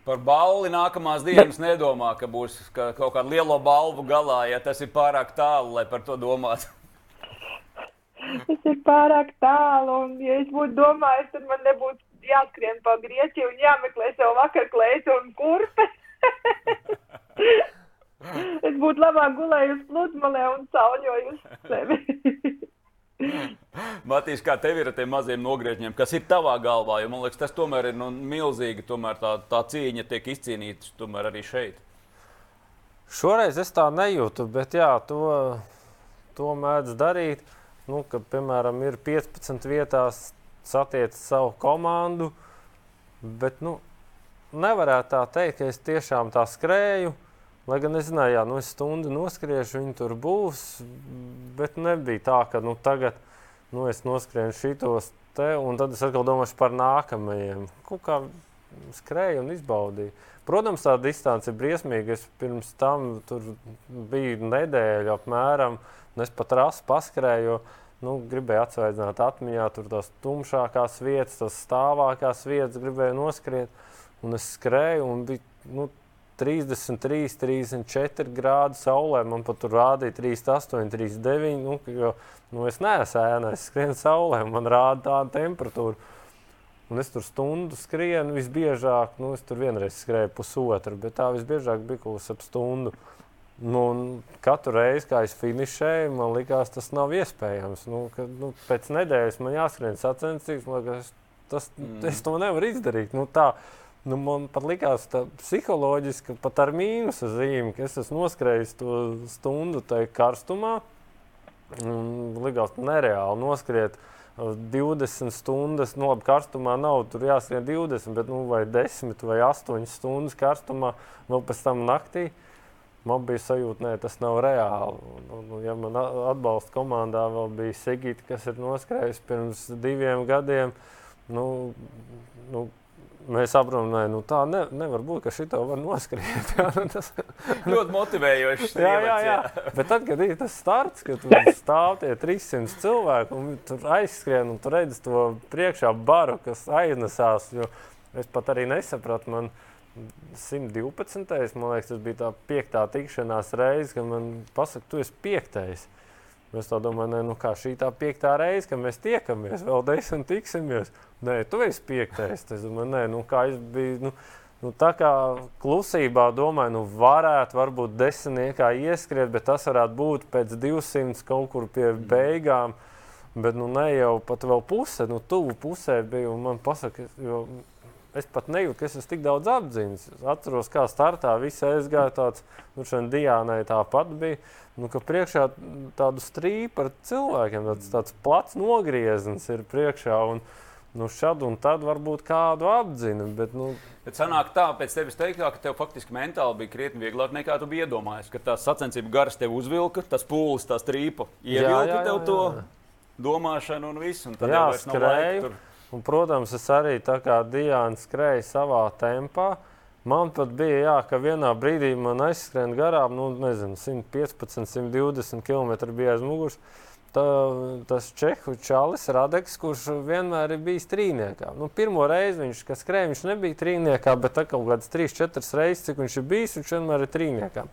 Par balvu nākamās dienas Bet... nedomā, ka būs ka kaut kāda liela balvu galā, ja tas ir pārāk tālu, lai par to domātu. <laughs> Tas ir pārāk tālu, un, ja es būtu domājis, tad man nebūtu jāskrien pa Grieķiju un jāmeklē sev vakarklēs un kurpe. <laughs> es būtu labāk gulējusi pludmalē un sauļojusi sevi. <laughs> Matīs, kā tev ir ar tiem maziem nogriežņiem, kas ir tavā galvā? Jo, man liekas, tas tomēr ir nu, milzīgi. Tomēr tā, tā cīņa tiek izcīnīta arī šeit. Šoreiz es tā nejūtu, bet jā, to, to mēdz darīt. Nu, ka, piemēram, ir 15 vietās satiec savu komandu, bet nu, nevarētu tā teikt, ka es tiešām tā skrēju. Lai gan es zināju, ka nu, es stundu noskriešu, viņi tur būs. Bet nebija tā, ka nu, tagad nu, es noskrienu šitos te, un tad es atkal domāšu par nākamajiem. Kaut kā skrēju un izbaudīju. Protams, tā distance ir briesmīga. Es pirms tam biju nedēļa apmēram, un es pat rasu paskrēju. Nu, gribēju atsvaidzināt atmiņā, tur tās tumšākās vietas, tās stāvākās vietas, gribēju noskriet. Un es skrēju, un bija nu, 33, 34 grādi saulē. Man pat tur rādīja 38, 39. Nu, jo, nu, es neesmu ēnā, es skrienu saulē, man rāda tādu temperatūru. Un es tur stundu skrienu, visbiežāk, nu, es tur vienreiz skrēju pusotru, bet tā visbiežāk bija kaut kas ap stundu. Nu, katru reizi, kad es finišēju, man liekas, tas nav iespējams. Nu, ka, nu, pēc nedēļas man jāskrien sacensības, man liekas, tas, mm. es to nevaru izdarīt. Nu, tā, Nu, man pat likās, ka psiholoģiski pat ar mīnusu zīmi, ka es esmu noskrējis to stundu tajā karstumā. Likās nereāli noskriet 20 uh, stundas. Nu, labi, karstumā nav tur jāskrien 20, bet nu, vai 10 vai 8 stundas karstumā, vēl pēc tam naktī. Man bija sajūta, ka tas nav reāli. Un, un, ja man atbalsta komandā vēl bija Sigita, kas ir noskrējis pirms diviem gadiem, nu, nu, mēs saprotam, ka nu, tā ne, nevar būt, ka šī to var noskriet. <laughs> Jā, nu, tas <laughs> ļoti motivējoši. jā, jā, jā. <laughs> Bet tad, kad ir tas starts, kad tur stāv tie 300 cilvēki un tur aizskrien un tu redz to priekšā baru, kas aiznesās. Es pat arī nesapratu. Man 112. man liekas, tas bija tā piektā tikšanās reize, kad man pasaka, tu esi piektais. Es domāju, ne, nu kā šī tā piektā reize, kad mēs tiekamies, vēl desmit tiksimies. Nē, tu esi piektais. Es domāju, nē, nu kā es biju. Nu, Nu, tā kā klusībā domāju, nu, varētu varbūt desmitniekā ieskriet, bet tas varētu būt pēc 200 kaut kur pie beigām. Bet nu, ne jau pat vēl puse, nu, tuvu pusē bija. Man pasaka, jo es pat nejūtu, ka es esmu tik daudz apziņas. Es atceros, kā startā viss aizgāja tāds, nu, šodien Diānai tāpat bija. Nu, ka priekšā tādu strīpu ar cilvēkiem, tāds, tāds plats nogrieznis ir priekšā. Un, Nu, šad un tad varbūt kādu apzina. Bet, nu... bet sanāk tā, pēc tevis teikt, ka tev faktiski mentāli bija krietni vieglāk nekā tu biji iedomājies. Ka tās sacensību garas tev uzvilka, tas pūlis, tā strīpa ievilka jā, jā, jā, tev to jā. domāšanu un visu. Un tad jā, jau skrēju. Un, protams, es arī tā kā Diana skrēju savā tempā. Man pat bija jā, ka vienā brīdī man aizskrien garām, nu, nezinu, 115, 120 km bija aiz muguras tā, tas čehu čalis Radeks, kurš vienmēr ir bijis trīniekā. Nu, pirmo reizi viņš, kas skrēja, viņš nebija trīniekā, bet tā kaut kādas trīs, četras reizes, cik viņš ir bijis, viņš vienmēr ir trīniekā.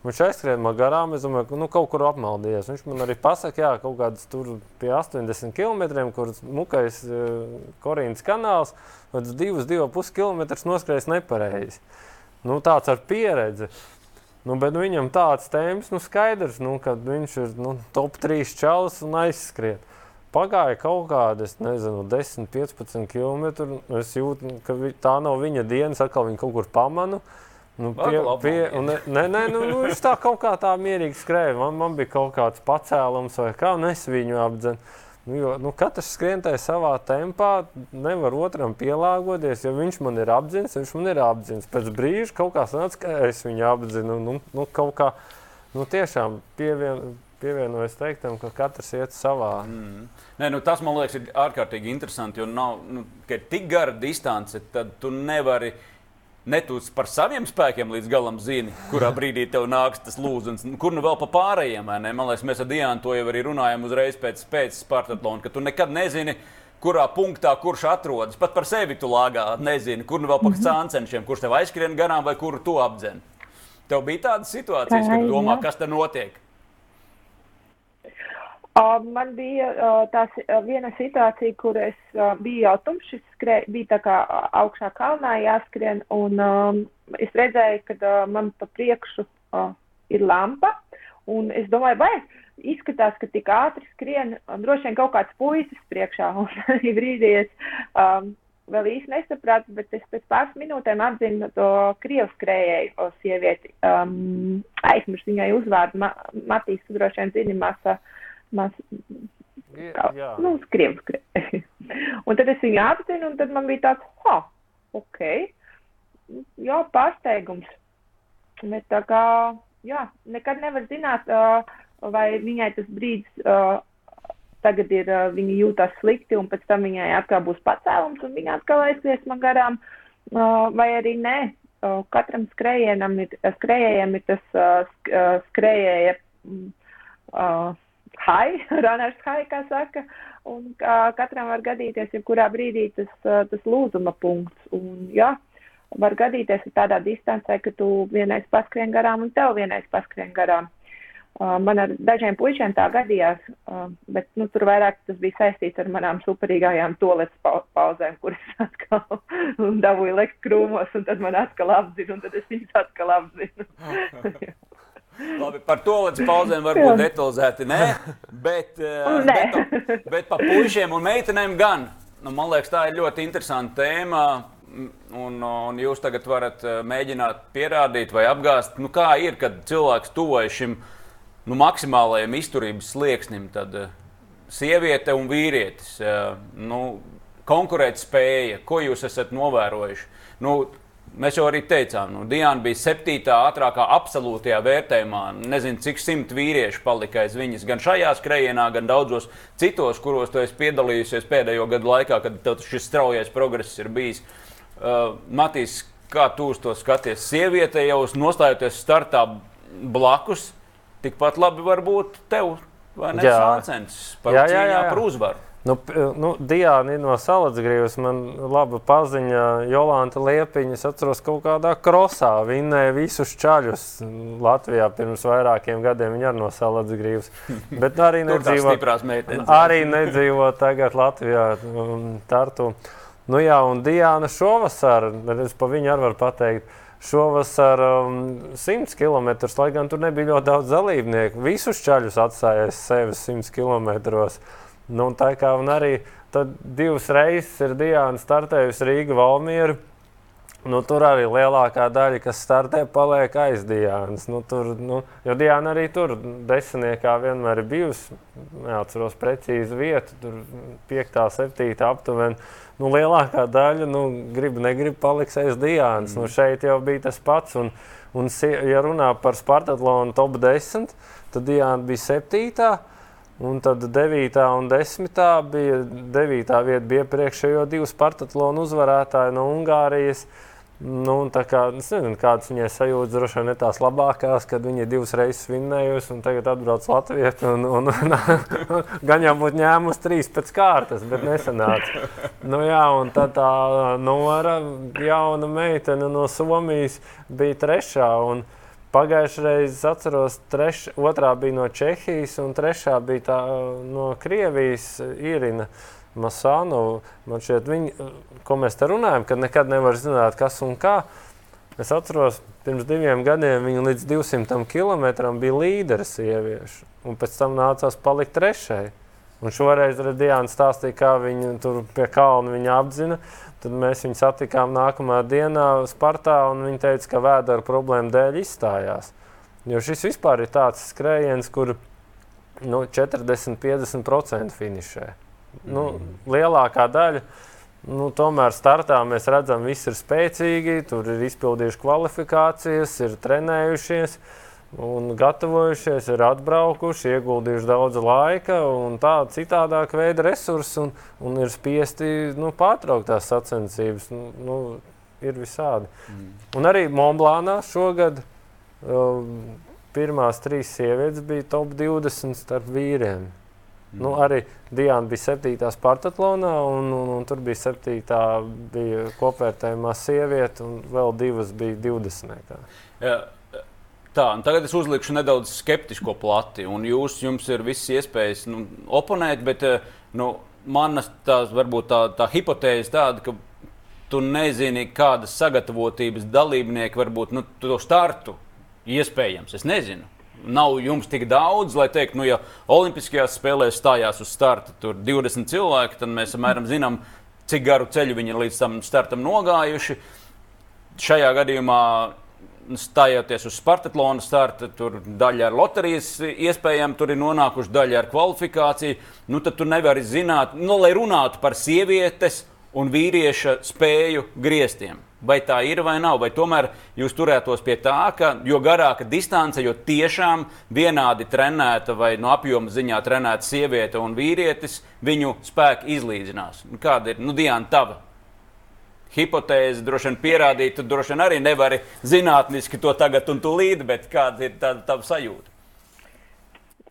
Viņš aizskrēja man garām, es domāju, ka nu, kaut kur apmaldījies. Viņš man arī pasaka, jā, kaut kādas tur pie 80 km, kur mukais uh, Korīnas kanāls, līdz 2,5 km noskrējis nepareizi. Nu, tāds ar pieredzi. Nu, bet nu, viņam tāds temps, nu, skaidrs, nu, ka viņš ir nu, top 3 čalis un aizskrien. pagāja kaut kāda, nezinu, 10, 15 km. Es jūtu, ka tā nav viņa dienas, atkal viņa kaut kur pamanu. Nu, pie, pie, un, nē, nē, nu, nu, viņš tā kaut kā tā mierīgi skrēja. Man, man bija kaut kāds pacēlums, vai kā, un es viņu apdzenu. Nu, jo, nu, katrs skrien tajā savā tempā, nevar otram pielāgoties. Ja viņš man ir apziņas, viņš man ir apziņas. Pēc brīža kaut kā sanāca, ka es viņu apzinu. Nu, nu, kaut kā nu, tiešām pievien, pievienojas teiktam, ka katrs iet savā. Mm. Nē, nu, tas man liekas, ir ārkārtīgi interesanti. Jo nav, nu, tik gara distance, tad tu nevari. Netūs par saviem spēkiem līdz galam zini, kurā brīdī tev nāks tas lūzums, kur nu vēl pa pārējiem. Man liekas, mēs ar Diānu to jau arī runājam uzreiz pēc, pēc Spartatlona, ka tu nekad nezini, kurā punktā kurš atrodas. Pat par sevi tu lāgā nezini, kur nu vēl pa cāncenšiem, kurš tev aizskrien garām vai kuru tu apdzen. Tev bija tādas situācijas, kad domā, kas te notiek. Man bija uh, viena situācija, kur es biju jau tumšs, bija tā kā augšā kalnā jāskrien, un um, es redzēju, ka uh, man pa priekšu uh, ir lampa, un es domāju, vai izskatās, ka tik ātri skrien, droši vien kaut kāds puisis priekšā, <laughs> un brīdī es um, vēl īsti nesapratu, bet es pēc pāris minūtēm atzinu to krievu skrējēju sievieti, um, aizmirsu viņai uzvārdu, Ma Matīs, droši vien zini, masa. Uh, Mas, kā, jā. nu, skriem, skriem. <laughs> un tad es viņu apzinu, un tad man bija tāds, ha, ok, jā, pārsteigums. Bet tā kā, jā, nekad nevar zināt, vai viņai tas brīdis tagad ir, viņa jūtas slikti, un pēc tam viņai atkal būs pacēlums, un viņa atkal aizies man garām, vai arī nē. Katram skrējējam ir, skrējējam ir tas skrējēja. High, <laughs> runners high, kā saka, un uh, katram var gadīties, jebkurā brīdī tas, uh, tas lūzuma punkts. Un, jā, var gadīties tādā distancē, ka tu vienais paskrien garām un tev vienais paskrien garām. Uh, man ar dažiem puišiem tā gadījās, uh, bet nu, tur vairāk tas bija saistīts ar manām superīgajām toaletes pa pauzēm, kuras <laughs> atkal dabūju lekt krūmos, un tad man atkal apzina, un tad es viņus atkal apzinu. <laughs> Labi, par to līdz pauzēm varbūt detalizēti nē, bet, uh, nē. bet, bet par puišiem un meitenēm gan. Nu, man liekas, tā ir ļoti interesanta tēma. Un, un jūs tagad varat eh, mēģināt pierādīt vai apgāzt, nu, kā ir, kad cilvēks tuvojas šim nu, maksimālajam izturības slieksnim. Tad uh, sieviete un vīrietis, nu, konkurētspēja, ko jūs esat novērojuši. Nu, Mēs jau arī teicām, nu, Diana bija septītā ātrākā absolūtajā vērtējumā. Nezinu, cik simt vīriešu palika aiz viņas gan šajā skrējienā, gan daudzos citos, kuros tu esi piedalījusies pēdējo gadu laikā, kad šis straujais progress ir bijis. Uh, Matīs, kā tu uz to skaties? Sieviete jau nostājoties startā blakus, tikpat labi var būt tev, vai ne? Sācens par jā. par uzvaru. Nu, nu, Diana no Salacgrības man laba paziņa. Jolanta Liepiņa, es atceros, kaut kādā krosā vinnēja visus čaļus Latvijā pirms vairākiem gadiem. Viņa arī no Salacgrības. <laughs> Bet arī nedzīvo, arī nedzīvo tagad Latvijā, Tartu. Nu jā, un Diana šovasar, es pa viņu arī varu pateikt, šovasar um, 100 km, lai gan tur nebija ļoti daudz dalībnieku. Visus čaļus atstājās sevis 100 km. Nu, tā kā arī divas reizes ir Diana startējusi Rīga Valmiera. Nu, tur arī lielākā daļa, kas startē, paliek aiz Dienas. Nu, tur, nu, jo Diana arī tur desmitniekā vienmēr ir bijusi. Neatceros precīzi vietu, tur 5, 7 aptuveni. Nu, lielākā daļa, nu, grib, negrib, paliks aiz Dienas. Nu, mm. Nu, šeit jau bija tas pats. Un, un, ja runā par Spartatlonu top 10, tad Diana bija 7. Un tad 9. un 10. bija 9. vieta, bija priekšējo divu Spartatlonu uzvarētāju no Ungārijas. Nu, kā, es nezinu, kādas viņai sajūtas, droši vien ne tās labākās, kad viņa divas reizes vinnējusi un tagad atbrauc Latvijā. <laughs> Gan jau būtu ņēmusi trīs pēc kārtas, bet nesanāca. Nu, jā, un tad tā Nora, jauna meitene no Somijas, bija trešā. Un, Pagājušajā reizē atceros, treš, otrā bija no Čehijas, un trešā bija tā, no Krievijas Irina Masānova. Man šķiet, viņi, ko mēs te runājam, kad nekad nevar zināt, kas un kā. Es atceros, pirms diviem gadiem viņa līdz 200 km bija līderis sieviešu, un pēc tam nācās palikt trešai. Un šoreiz Diana stāstīja, kā viņa tur pie kalna viņa apzina. Tad mēs viņu satikām nākamā dienā Spartā, un viņa teica, ka vēdera problēma dēļ izstājās. Jo šis vispār ir tāds skrējiens, kur nu, 40-50% finišē. Nu, lielākā daļa. Nu, tomēr startā mēs redzam, ka visi ir spēcīgi, tur ir izpildījuši kvalifikācijas, ir trenējušies. Uh, un gatavojušies, ir atbraukuši, ieguldījuši daudz laika un tādu citādāku veidu resursu, un, un ir spiesti nu, pārtraukt tās sacensības. Nu, nu, ir visādi. Mm. Un arī Monblānā šogad um, pirmās trīs sievietes bija top 20 starp vīriem. Mm. Nu, arī Diana bija 7. Spartatlonā, un, un, un tur bija 7. bija kopvērtējumā sieviete, un vēl divas bija 20. Jā. Tā, tagad es uzlikšu nedaudz skeptisko plati, un jūs, jums ir visas iespējas nu, oponēt, bet eh, nu, manas tā, varbūt tā, tā hipotēze tāda, ka tu nezini, kādas sagatavotības dalībnieki varbūt nu, to startu iespējams. Es nezinu. Nav jums tik daudz, lai teiktu, nu, ja Olimpiskajās spēlēs stājās uz starta 20 cilvēki, tad mēs apmēram zinām, cik garu ceļu viņi ir līdz tam startam nogājuši. Šajā gadījumā stājoties uz Spartaklona starta, tur daļa ar loterijas iespējām, tur ir nonākuši daļa ar kvalifikāciju. Nu, tad tu nevari zināt, nu, lai runātu par sievietes un vīrieša spēju grieztiem. Vai tā ir vai nav, vai tomēr jūs turētos pie tā, ka jo garāka distance, jo tiešām vienādi trenēta vai no apjoma ziņā trenēta sieviete un vīrietis, viņu spēki izlīdzinās. Kāda ir nu, Diana tava hipotēzi droši vien pierādīt, tu droši vien arī nevari zinātniski to tagad un tūlīt, bet kāda ir tā tava sajūta?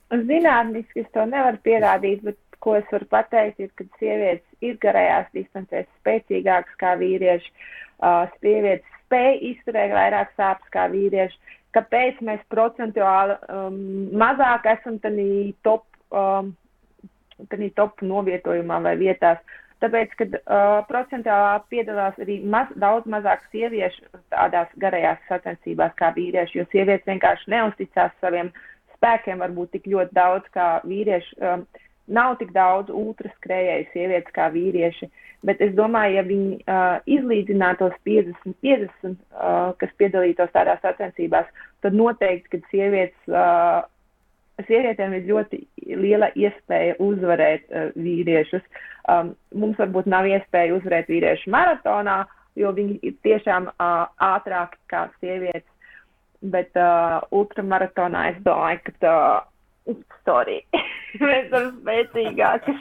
Zinātniski es to nevaru pierādīt, bet ko es varu pateikt, ir, ka sievietes ir garajās distancēs spēcīgākas kā vīrieši. Uh, sievietes spēj izturēt vairāk sāpes kā vīrieši. Kāpēc mēs procentuāli um, mazāk esam tādā top, um, top novietojumā vai vietās? Tāpēc, kad uh, procentuālā piedalās arī maz, daudz mazāk sieviešu tādās garajās sacensībās kā vīrieši, jo sievietes vienkārši neusticās saviem spēkiem varbūt tik ļoti daudz kā vīrieši. Um, nav tik daudz ultraskrējēju sievietes kā vīrieši, bet es domāju, ja viņi uh, izlīdzinātos 50-50, uh, kas piedalītos tādās sacensībās, tad noteikti, kad sievietes. Uh, sievietēm ir ļoti liela iespēja uzvarēt uh, vīriešus. Um, mums varbūt nav iespēja uzvarēt vīriešu maratonā, jo viņi ir tiešām uh, ātrāki kā sievietes. Bet uh, ultramaratonā es domāju, ka tā, sorry, <laughs> mēs esam spēcīgāki.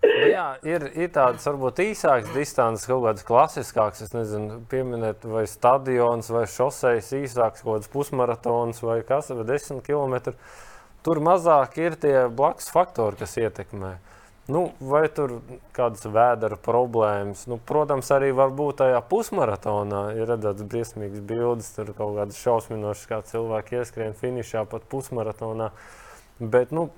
Jā, ir, ir tādas varbūt īsākas distances, kaut kādas klasiskākas, es nezinu, pieminēt, vai stadions, vai šoseis īsāks, kaut kāds pusmaratons vai kas, vai desmit kilometri. Tur mazāk ir tie blakus faktori, kas ietekmē. Nu, vai tur kādas vēdera problēmas? Nu, protams, arī var būt tajā pusmaratonā. Ir redzēts briesmīgas bildes, tur kaut kādas šausminošas, kā cilvēki ieskrien finišā pat pusmaratonā. Bet, nu,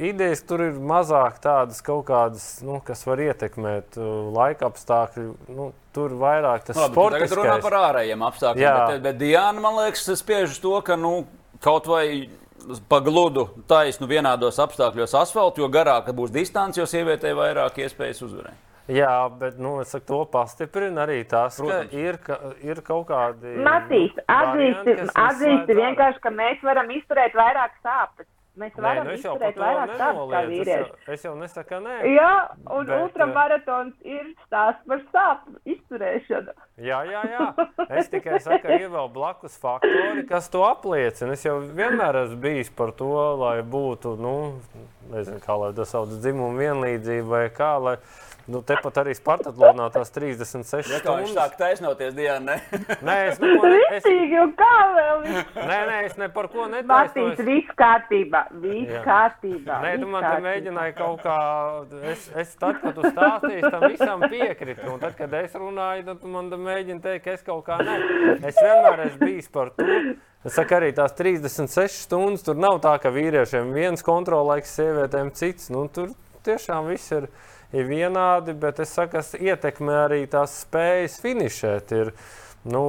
idejas tur ir mazāk tādas kaut kādas, nu, kas var ietekmēt uh, laika apstākļu. Nu, tur vairāk tas ir. Tagad runā par ārējiem apstākļiem. Jā. Bet, bet Diana, man liekas, spiež uz to, ka nu, kaut vai pa gludu taisnu vienādos apstākļos asfaltu, jo garāka būs distance, jo sievietei vairāk iespējas uzvarēt. Jā, bet nu, saku, to pastiprina arī tas, Protams. ka ir, ka ir kaut kādi. Matīs, atzīsti, atzīsti vienkārši, ka mēs varam izturēt vairāk sāpes. Mēs varam nē, nu izturēt vairāk tādu kā vīrieši. Es, es jau nesaku, nē. Jā, un bet, ultramaratons ir stāsts par sāpju izturēšanu. Jā, jā, jā. Es tikai saku, ir vēl blakus faktori, kas to apliecina. Es jau vienmēr esmu bijis par to, lai būtu, nu, nezinu, kā lai tas sauc, dzimumu vienlīdzība vai kā. Lai, Nu, Tepat arī Spartatlonā tās 36 ja, stundas. Viņš sāk taisnoties, Diana, ne? <laughs> nē, es neko ne... Es... Rītīgi, un kā vēl? nē, nē, es ne par ko netaisnos. Matīs, viss kārtībā, viss kārtībā. Nē, tu man te mēģināji kaut kā, es, es tad, kad tu stāstīji, tam visam piekritu, un tad, kad es runāju, tad tu man mēģini teikt, ka es kaut kā ne. Es vienmēr esmu bijis par to. Es saku, arī tās 36 stundas tur nav tā, ka vīriešiem viens kontrolēks, sievietēm cits. Nu, tur tiešām viss ir ir vienādi, bet es saku, kas ietekmē arī tās spējas finišēt. Ir, nu,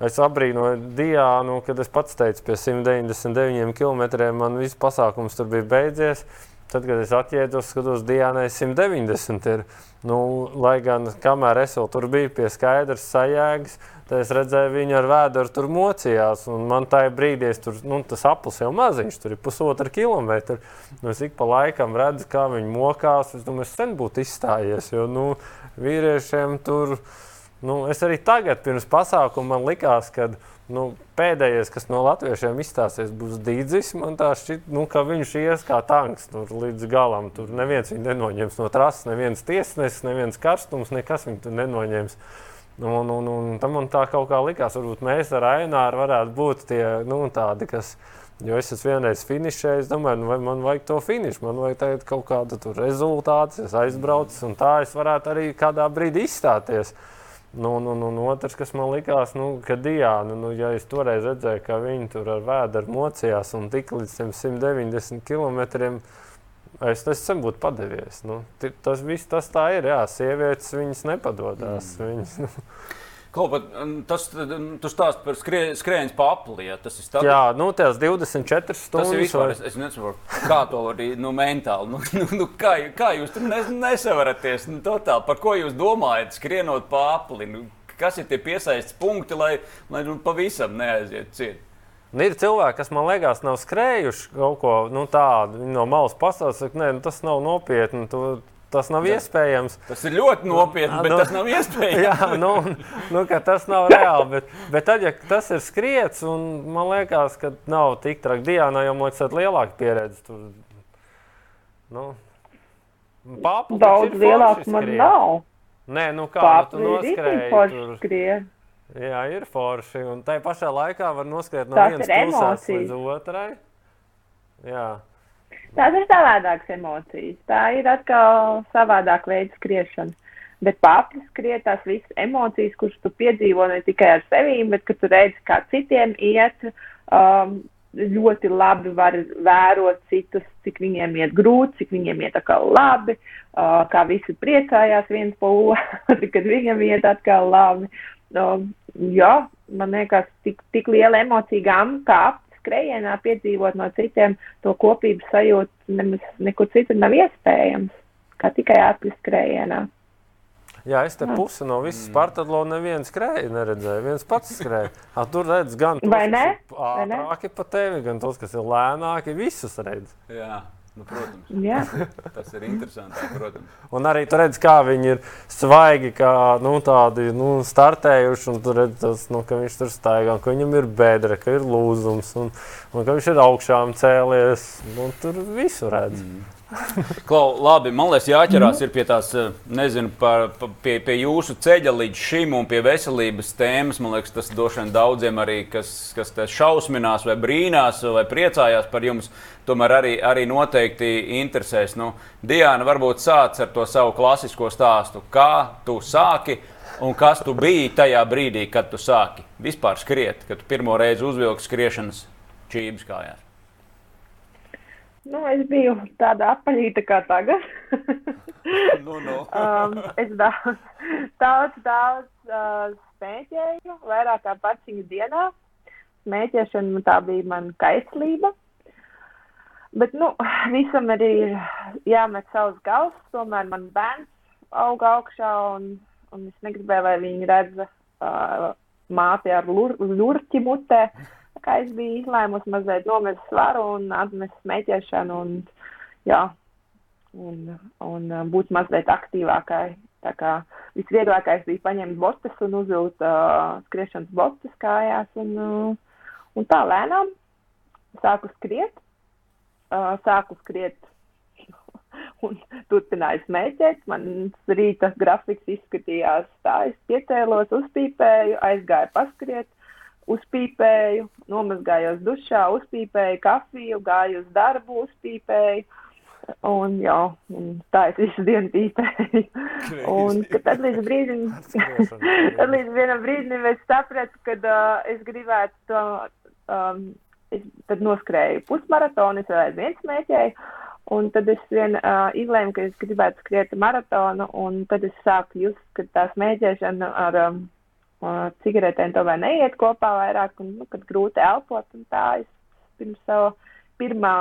Es abrīnoju Diānu, kad es pats teicu, pie 199 km man viss pasākums tur bija beidzies. tad, kad es atjēdzu, skatos, Dienai 190 ir. Nu, lai gan kamēr es vēl tur biju pie skaidras sajēgas, tad es redzēju viņu ar vēduru tur mocījās. Man tajā brīdī tur, nu, tas aplis jau maziņš, tur ir pusotra kilometra. Nu, es ik pa laikam redzu, kā viņi mokās. Es domāju, es sen būtu izstājies, jo nu, vīriešiem tur, nu, es arī tagad pirms pasākuma man likās, ka nu, pēdējais, kas no latviešiem izstāsies, būs Dīdzis. Man tā šķiet, nu, ka viņš ies kā tanks tur līdz galam. Tur neviens viņu nenoņems no trases, neviens tiesnesis, neviens karstums, nekas viņu nenoņems. Un, un, un tam man tā kaut kā likās, varbūt mēs ar Aināru varētu būt tie nu, tādi, kas. Jo es esmu vienreiz finišējis, domāju, nu, man vajag to finišu, man vajag kaut kādu rezultātu, es aizbraucu, un tā es varētu arī kādā brīdī izstāties. Nu, nu, nu, nu, otrs, kas man likās, nu, ka Diana, nu, ja es toreiz redzēju, ka viņi tur ar vēdru mocījās un tik līdz 190 km, es tas sen būtu padevies. Nu, tas viss tas tā ir, jā, sievietes viņas nepadodas. Mm. Viņas, nu. Kaut pat tas, tu stāst par skrie, skrējienu pa apli. Ja, tas ir tāds. Jā, nu, tās 24 stundas. Tas ir vispār, vai... es, es nezinu, kā to var arī nu, mentāli. Nu, <laughs> nu, nu, kā, kā jūs tur nes, nesavaraties? Nu, totāli, par ko jūs domājat, skrienot pa apli? Nu, kas ir tie piesaistes punkti, lai, lai nu, pavisam neaiziet ciet? Nu, ir cilvēki, kas man liekas, nav skrējuši kaut ko nu, tādu no malas pasaules. Nē, nu, tas nav nopietni. Tu, Tas nav Jā. iespējams. Tas ir ļoti nopietni, bet nu, tas nav iespējams. jā, nu, nu, tas nav reāli. Bet, bet tad, ja tas ir skriets, un man liekas, ka nav tik traki Dienā, jo man ir lielāka pieredze. Tur, nu, Papu, Daudz lielāka man nav. Nē, nu kā Papu tu noskrēji? Tur... Jā, ir forši. Un tai pašā laikā var noskriet no vienas puses līdz otrai. Jā. Tās ir savādākas emocijas. Tā ir atkal savādāka veida skriešana. Bet paplis skriet tās visas emocijas, kuras tu piedzīvo ne tikai ar sevi, bet ka tu redzi, kā citiem iet. Um, ļoti labi var vērot citus, cik viņiem iet grūti, cik viņiem iet atkal labi, uh, kā visi priecājās viens par otru, <laughs> kad viņam iet atkal labi. Uh, jā, man liekas, tik, tik liela emocija gama kā skrējienā piedzīvot no citiem to kopības sajūtu nemaz nekur citur nav iespējams, kā tikai ārpus skrējienā. Jā, es te pusi no visas mm. Spartatlona nevienu skrēju neredzēju. viens pats skrēja. A, tur redz gan tos, kas ir ātrāki pa tevi, gan tos, kas ir lēnāki. Visus redz. Jā. Nu, protams, Jā. tas ir interesanti. Protams. Un arī tur redz, kā viņi ir svaigi, kā nu, tādi nu, startējuši. Tur redz, tas, nu, ka viņš tur staigā, ka viņam ir bedra, ka ir lūzums un, un ka viņš ir augšām cēlies. Nu, tur visu redz. Mm. <laughs> Klau, labi, man liekas, jāķerās mm. pie tās, eh, nezinu, par, pie, pie jūsu ceļa līdz šim un pie veselības tēmas. Man liekas, tas droši vien daudziem arī, kas, kas šausminās, vai brīnās, vai priecājās par jums, tomēr arī, arī noteikti interesēs. Nu, Diana, varbūt sāc ar to savu klasisko stāstu. Kā tu sāki un kas tu biji tajā brīdī, kad tu sāki vispār skriet, kad tu pirmo reizi uzvilki skriešanas čības kājās? Nu, es biju tāda apaļīta kā tagad. <laughs> nu, nu. <laughs> um, es daudz, daudz, daudz uh, smēķēju, vairāk kā paciņu dienā. Smēķēšana tā bija mana kaislība. Bet, nu, visam arī ir jāmet savs gals. Tomēr man bērns auga augšā, un, un es negribēju, lai viņi redz uh, māti ar lur, lurķi mutē. Kā es biju izlēmusi mazliet nomest svaru un atmest smēķēšanu un, jā, un, un uh, būt mazliet aktīvākai. Tā kā visvieglākais bija paņemt botas un uzvilkt uh, skriešanas botas kājās un, uh, un tā lēnām sāku skriet. Uh, sāku skriet <laughs> un turpināju smēķēt. Mans rīta grafiks izskatījās tā, es piecēlos, uzpīpēju, aizgāju paskriet uzpīpēju, nomazgājos dušā, uzpīpēju kafiju, gāju uz darbu, uzpīpēju. Un, jā, un tā es visu dienu pīpēju. un tad līdz brīdim, <laughs> tad līdz vienam brīdim es sapratu, ka uh, es gribētu to, um, es tad noskrēju pusmaratonu, es vēl aizvien smēķēju. Un tad es vien uh, izlēmu, ka es gribētu skriet maratonu, un tad es sāku just, ka tā smēķēšana ar um, cigaretēm tomēr neiet kopā vairāk, un, nu, kad grūti elpot, un tā es pirms savu pirmā,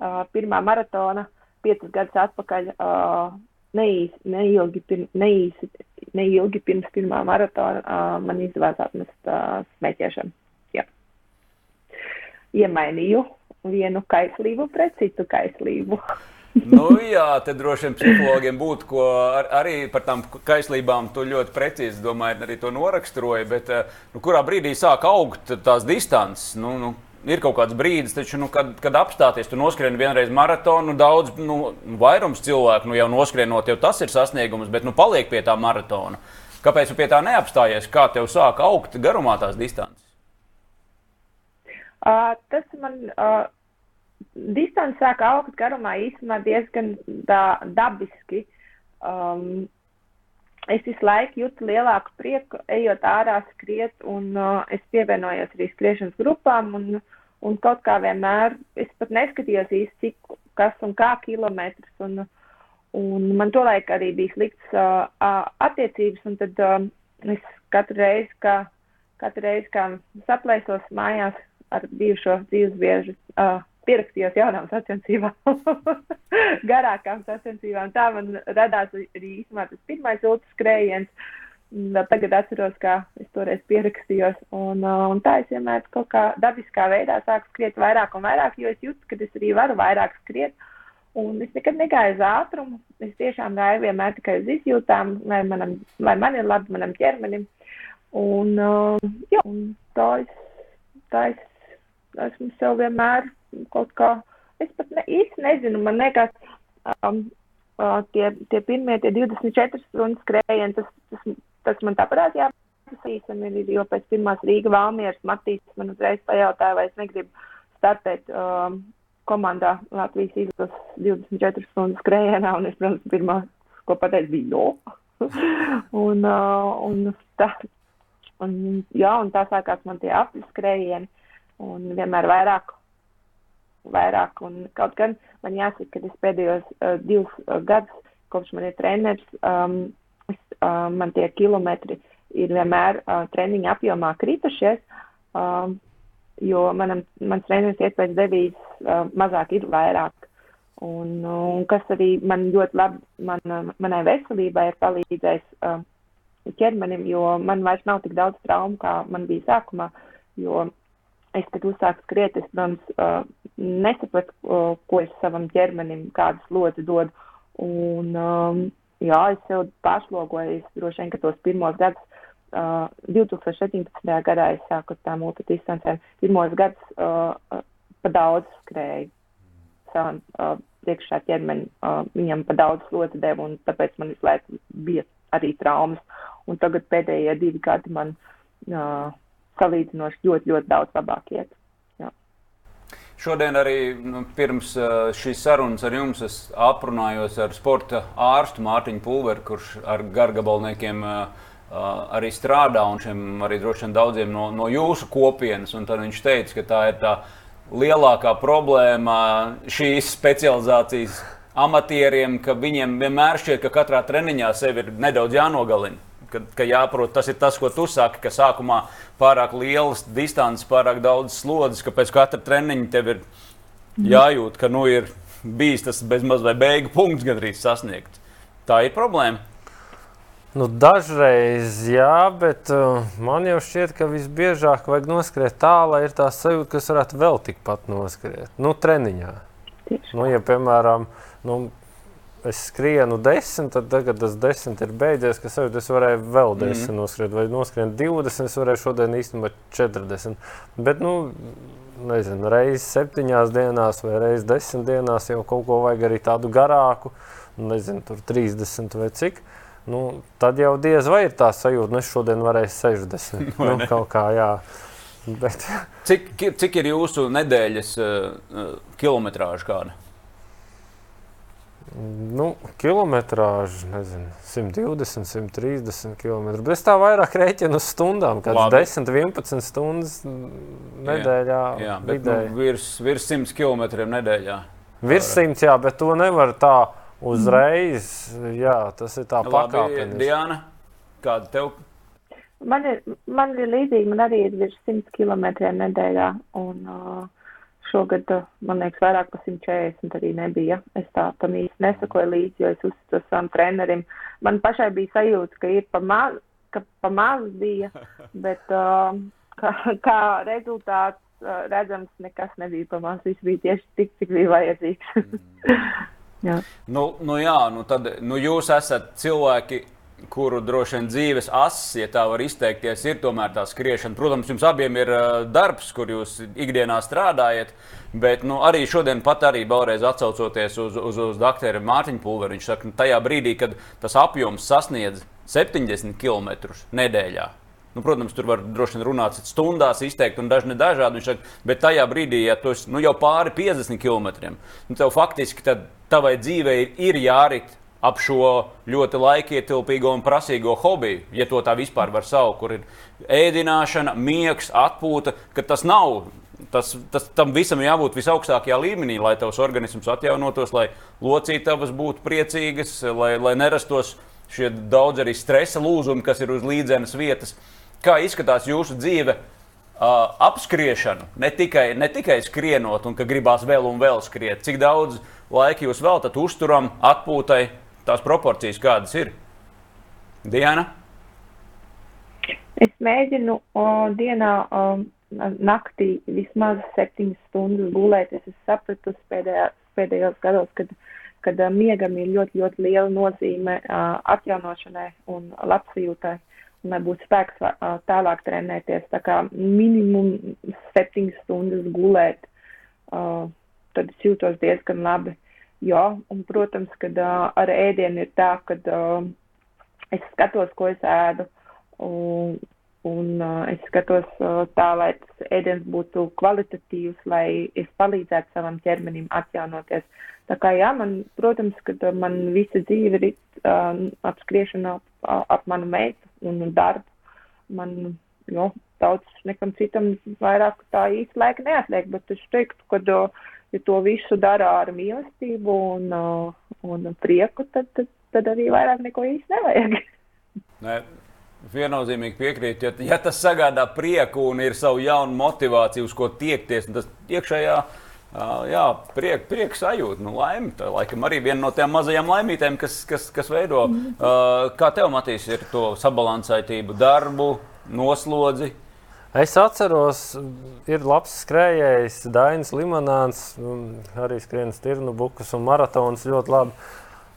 uh, pirmā maratona piecus gadus atpakaļ, uh, neīsi, neilgi, pirms, neīsi, neilgi pirms pirmā maratona, uh, man izdevās atmest uh, smēķēšanu. Jā. Iemainīju vienu kaislību pret citu kaislību. Nu, jā, te droši vien psihologiem būtu ko ar, arī par tām kaislībām. Tu ļoti precīzi domāji, arī to noraksturoji. Bet nu, kurā brīdī sāk augt tās distances? Nu, nu, ir kaut kāds brīdis, taču, nu, kad, kad apstāties, tu noskrien vienreiz maratonu, daudz nu, vairums cilvēku nu, jau noskrienot, jau tas ir sasniegums, bet nu, paliek pie tā maratona. Kāpēc tu pie tā neapstājies? Kā tev sāk augt garumā tās distances? Uh, tas man uh, distance sāk augt garumā īstenībā diezgan da, dabiski. Um, es visu laiku jūtu lielāku prieku, ejot ārā, skriet, un uh, es pievienojos arī skriešanas grupām. Un, un kaut kā vienmēr es pat neskatījos īsti, cik kas un kā kilometrus. Un, un man tolaik arī bija slikts uh, attiecības, un tad uh, es katru reizi, kā, katru reizi, kā saplēsos mājās ar bijušo dzīves biežu. Uh, pierakstījos jaunām sacensībām, <laughs> garākām sacensībām. Tā man radās arī īstenībā tas pirmais otrs skrējiens. Tagad atceros, kā es toreiz pierakstījos. Un, un tā es vienmēr kaut kā dabiskā veidā sāku skriet vairāk un vairāk, jo es jūtu, ka es arī varu vairāk skriet. Un es nekad negāju uz ātrumu. Es tiešām gāju vienmēr tikai uz izjūtām, lai, manam, lai man ir labi, manam ķermenim. Un, uh, jā, un tā es, tā es esmu sev vienmēr kaut kā, es pat ne, īsti nezinu, man liekas, um, uh, tie, tie pirmie, tie 24 stundu skrējieni, tas, tas, tas man tāpat jāpasīsam, ir, jo pēc pirmās Rīga Valmieras Matīsas man uzreiz pajautāja, vai es negribu startēt um, komandā Latvijas izlases 24 stundu skrējienā, un es, protams, pirmā, ko pateicu, bija jo. <laughs> un, uh, un, tā, un, jā, un tā sākās man tie apskrējieni, un vienmēr vairāk vairāk. Un kaut gan man jāsaka, ka es pēdējos uh, divus uh, gadus, kopš man ir treneris, um, es, uh, man tie kilometri ir vienmēr uh, treniņa apjomā kritušies, um, jo manam, mans treneris iet pēc devīzes uh, mazāk ir vairāk. Un, un kas arī man ļoti labi, man, manai veselībai ir palīdzējis uh, ķermenim, jo man vairs nav tik daudz traumu, kā man bija sākumā. Jo es, kad uzsāku skriet, es, protams, uh, nesapratu, uh, ko es savam ķermenim, kādas lodzi dodu. Un, um, jā, es sev pašlogoju, es droši vien, ka tos pirmos gadus, uh, 2017. gadā es sāku tā multidistancēm, pirmos gadus uh, pa daudz skrēju savam uh, priekšā ķermeni, uh, viņam pa daudz lodzi devu, un tāpēc man visu laiku bija arī traumas. Un tagad pēdējie divi gadi man uh, salīdzinoši ļoti, ļoti daudz labāk iet. Šodien arī nu, pirms šīs sarunas ar jums es aprunājos ar sporta ārstu Mārtiņu Pulveru, kurš ar gargabalniekiem uh, uh, arī strādā un šiem arī droši vien daudziem no, no jūsu kopienas. Tad viņš teica, ka tā ir tā lielākā problēma šīs specializācijas amatieriem, ka viņiem vienmēr šķiet, ka katrā treniņā sevi ir nedaudz jānogalina ka, ka jāprot, tas ir tas, ko tu saki, ka sākumā pārāk lielas distances, pārāk daudz slodzes, ka pēc katra treniņa tev ir jājūt, ka nu ir bijis tas bezmaz vai beigu punkts gandrīz sasniegts. Tā ir problēma. Nu, dažreiz jā, bet uh, man jau šķiet, ka visbiežāk vajag noskriet tā, lai ir tā sajūta, kas varētu vēl tikpat noskriet. Nu, treniņā. Nu, ja, piemēram, nu, es skrienu desmit, tad tagad tas desmit ir beidzies, kas jau es varēju vēl mhm. desmit mm. noskriet, vai noskriet 20, es varēju šodien īstenībā 40. Bet, nu, nezinu, reizes septiņās dienās vai reizes desmit dienās jau kaut ko vajag arī tādu garāku, nezinu, tur 30 vai cik. Nu, tad jau diez vai ir tā sajūta, nu es šodien varēju 60. <laughs> nu, kaut kā, jā. Bet... Cik, cik ir jūsu nedēļas uh, kilometrāža kāda? Nu, kilometrāžu, nezinu, 120, 130 km. Bet es tā vairāk rēķinu uz stundām, kad 10, 11 stundas nedēļā. Jā, jā bet nu, virs, virs 100 km nedēļā. Virs 100, jā, bet to nevar tā uzreiz. Jā, tas ir tā pakāpeniski. Diana, kāda tev? Man ir, man ir līdzīgi, man arī ir virs 100 km nedēļā. Un, uh, šogad, man liekas, vairāk par 140 arī nebija. Es tā tam īsti nesakoju līdzi, jo es uzticos savam trenerim. Man pašai bija sajūta, ka ir pa maz, ka pa maz bija, <laughs> bet uh, kā, kā rezultāts uh, redzams, nekas nebija pa maz. Viss bija tieši tik, cik bija vajadzīgs. <laughs> jā. Nu, nu jā, nu tad nu jūs esat cilvēki kuru droši vien dzīves asis, ja tā var izteikties, ir tomēr tā skriešana. Protams, jums abiem ir darbs, kur jūs ikdienā strādājat, bet nu, arī šodien pat arī vēlreiz atcaucoties uz, uz, uz doktoru Mārtiņu Pulveru, viņš saka, ka tajā brīdī, kad tas apjoms sasniedz 70 km nedēļā. Nu, protams, tur var droši vien runāt stundās, izteikt un dažni dažādi. Viņš saka, bet tajā brīdī, ja tu esi nu, jau pāri 50 km, nu, tev faktiski tavai dzīvei ir jārit ap šo ļoti laikietilpīgo un prasīgo hobiju, ja to tā vispār var saukt, kur ir ēdināšana, miegs, atpūta, ka tas nav. Tas, tas, tam visam jābūt visaugstākajā līmenī, lai tavs organisms atjaunotos, lai locītavas būtu priecīgas, lai, lai nerastos šie daudz arī stresa lūzumi, kas ir uz līdzenas vietas. Kā izskatās jūsu dzīve? Uh, apskriešanu, ne tikai, ne tikai skrienot, un ka gribās vēl un vēl skriet. Cik daudz laika jūs veltat uzturam, atpūtai, tās proporcijas kādas ir? Diana? Es mēģinu o, dienā, o, naktī vismaz septiņas stundas gulēt. Es esmu sapratusi pēdējā, pēdējos gados, kad, kad miegam ir ļoti, ļoti liela nozīme uh, atjaunošanai un labsajūtai. Un lai būtu spēks uh, tālāk trenēties, tā kā minimum septiņas stundas gulēt, uh, tad es jūtos diezgan labi. Jā, un, protams, ka uh, ar ēdienu ir tā, ka uh, es skatos, ko es ēdu, un, un uh, es skatos uh, tā, lai tas ēdiens būtu kvalitatīvs, lai es palīdzētu savam ķermenim atjaunoties. Tā kā jā, man, protams, ka uh, man visa dzīve ir uh, apskriešana ap, ap manu meitu un darbu. Man, jo, daudz nekam citam vairāk tā īsti laika neatliek, bet es teiktu, ka uh, ja to visu dara ar mīlestību un, uh, un prieku, tad, tad, tad arī vairāk neko īsti nevajag. <laughs> Ne. Viennozīmīgi piekrīt, ja, ja tas sagādā prieku un ir savu jaunu motivāciju, uz ko tiekties, tas iekšējā uh, jā, priek, prieks sajūta, nu, laime. Tā laikam arī viena no tām mazajām laimītēm, kas, kas, kas veido. Uh, kā tev, Matīs, ir to sabalansētību, darbu, noslodzi? Es atceros, ir labs skrejējs, Dainis Limonāns, arī skrienas tirnu bukus un maratons ļoti labi.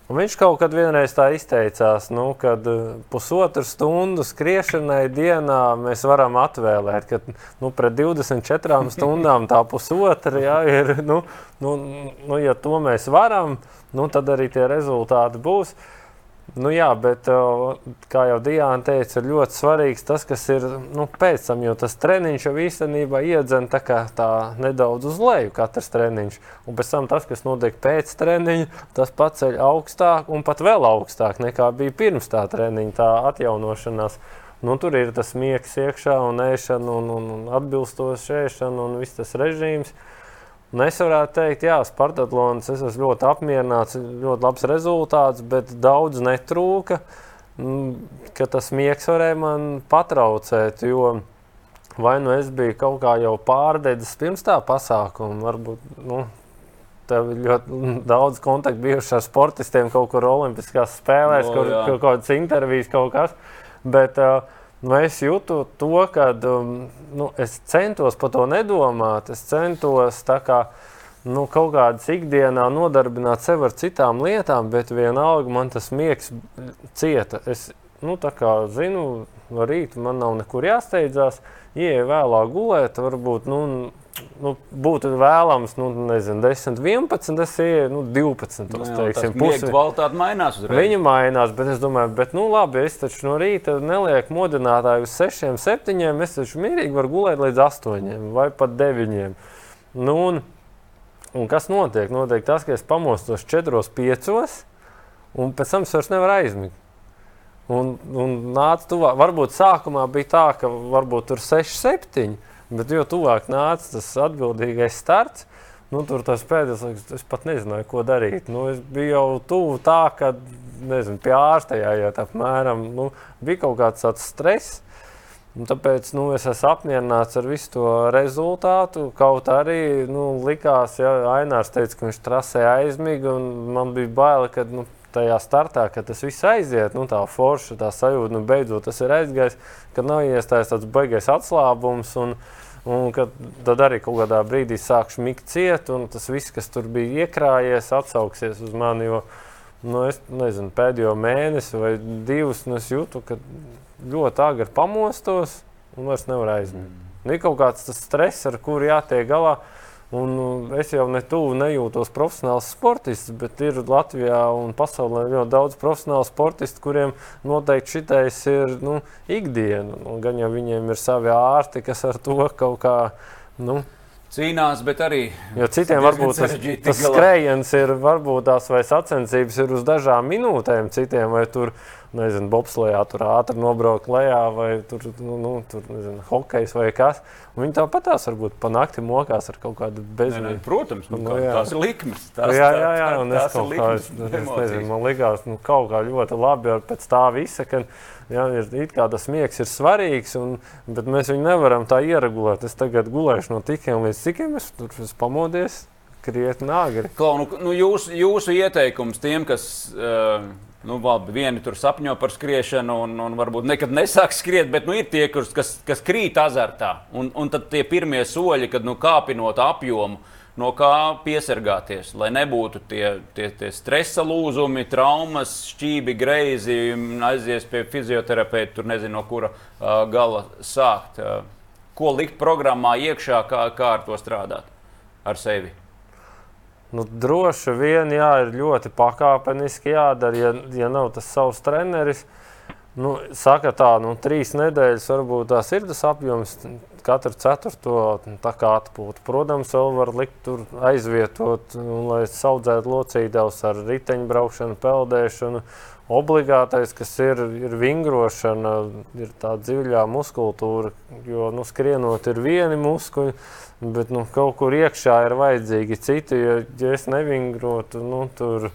Un viņš kaut kad vienreiz tā izteicās, nu, ka uh, pusotru stundu skriešanai dienā mēs varam atvēlēt, ka nu, pret 24 <laughs> stundām tā pusotra ja, ir. Nu, nu, nu, ja to mēs varam, nu, tad arī tie rezultāti būs. Uh, Nu, jā, bet kā jau Diana teica, ir ļoti svarīgs tas, kas ir nu, pēc tam, jo tas treniņš jau īstenībā iedzen tā, tā nedaudz uz leju, katrs treniņš. Un pēc tam tas, kas notiek pēc treniņa, tas paceļ augstāk un pat vēl augstāk nekā bija pirms tā treniņa, tā atjaunošanās. Nu, tur ir tas miegs iekšā un ēšana un, un, un atbilstoša ēšana un viss tas režīms. Uh, Un es varētu teikt, ka Spartaklons es esmu ļoti apmierināts, ļoti labs rezultāts, bet daudz netrūka, ka tas miegs varēja man patraucēt. Jo vai nu es biju kaut kā jau pārdedzis pirms tā pasākuma, varbūt nu, tev ļoti daudz kontaktu bijuši ar sportistiem kaut kur Olimpiskās spēlēs, no, kur kaut kādas intervijas, kaut kas. Bet, uh, Nu, es jūtu to, ka um, nu, es centos par to nedomāt. Es centos kā, nu, kaut kādā ikdienā nodarbināt sevi ar citām lietām, bet vienalga man tas miegs cieta. Es nu, zinu, no rīta man nav nekur jāsteidzās, ieeju vēlāk gulēt, varbūt nu, nu, būtu vēlams, nu, nezinu, 10, 11, es ieju nu, 12. Nu, jā, teiksim, pusi. kvalitāte mainās uzreiz. Viņa mainās, bet es domāju, bet, nu, labi, es taču no rīta nelieku modinātāju uz 6, 7, es taču mierīgi varu gulēt līdz 8 vai pat 9. Nu, un, un kas notiek? Notiek tas, ka es pamostos 4, 5, un pēc tam es vairs nevaru aizmigt. Un, un nāca tuvāk. Varbūt sākumā bija tā, ka varbūt tur 6, 7. Bet jo tuvāk nāca tas atbildīgais starts, nu, tur tas pēdējais laiks, es pat nezināju, ko darīt. Nu, es biju jau tuvu tā, ka nezinu, pie ārsta jāiet apmēram. Nu, bija kaut kāds tāds stress. Un tāpēc nu, es esmu apmierināts ar visu to rezultātu. Kaut arī nu, likās, ja Ainārs teica, ka viņš trasē aizmiga, un man bija bail, ka nu, tajā startā, kad tas viss aiziet, nu, tā forša, tā sajūta, nu, beidzot tas ir aizgājis, kad nav iestājies tāds baigais atslābums. Un, Un tad arī kaut kādā brīdī sākšu mikt ciet, un tas viss, kas tur bija iekrājies, atsauksies uz mani. Jo, nu, es nezinu, pēdējo mēnesi vai divus nu, jūtu, ka ļoti agri pamostos un vairs nevaru aizmigt. Mm. Nu, ir kaut kāds stress, ar kuru jātiek galā. Un nu, es jau ne tuvu nejūtos profesionāls sportists, bet ir Latvijā un pasaulē ļoti daudz profesionālu sportistu, kuriem noteikti šitais ir nu, ikdiena. Un gan jau viņiem ir savi ārti, kas ar to kaut kā. Nu, Cīnās, bet arī. Jo citiem varbūt tas, tas skrējiens ir, varbūt tās vai sacensības ir uz dažām minūtēm, citiem vai tur ir nezinu, bobslēgā tur ātri nobraukt lejā, vai tur, nu, nu, tur nezinu, hokejs vai kas. Un viņi tāpat tās varbūt pa nakti mokās ar kaut kādu bezmēģinājumu. Protams, nu, nu, jā. tās ir likmes. Tās, jā, jā, jā, un es kaut kā, es, es nezinu, man likās, nu, kaut kā ļoti labi ar pēc tā visa, ka, jā, ir, it kā tas miegs ir svarīgs, un, bet mēs viņu nevaram tā ieregulēt. Es tagad gulēšu no tikiem līdz cikiem, es tur esmu pamodies krietni agri. Klau, nu, nu, jūs, jūsu ieteikums tiem, kas uh, Nu, labi, vieni tur sapņo par skriešanu, un, un varbūt nekad nesāks skriet, bet nu, ir tie, kas, kas, kas krīt azartā. Un, un tad tie pirmie soļi, kad nu, kāpinot apjomu, no kā piesargāties, lai nebūtu tie, tie, tie stresa lūzumi, traumas, šķībi, greizi, aizies pie fizioterapeita, tur nezinu, no kura uh, gala sākt. Uh, ko likt programmā iekšā, kā, kā ar to strādāt ar sevi? Nu, droši vien jā, ir ļoti pakāpeniski jādara, ja, ja nav tas savs treneris. Nu, saka tā, nu, trīs nedēļas varbūt tās ir tas apjoms, katru ceturto tā kā atpūta. Protams, vēl var likt tur aizvietot, un, lai audzētu locītājus ar riteņbraukšanu, peldēšanu. Obligātais, kas ir, ir vingrošana, ir tā dziļā muskultūra, jo nu, skrienot ir vieni muskuļi, Bet nu, kaut kur iekšā ir vajadzīgi citi. Ja, ja es nevingrotu, nu, tur,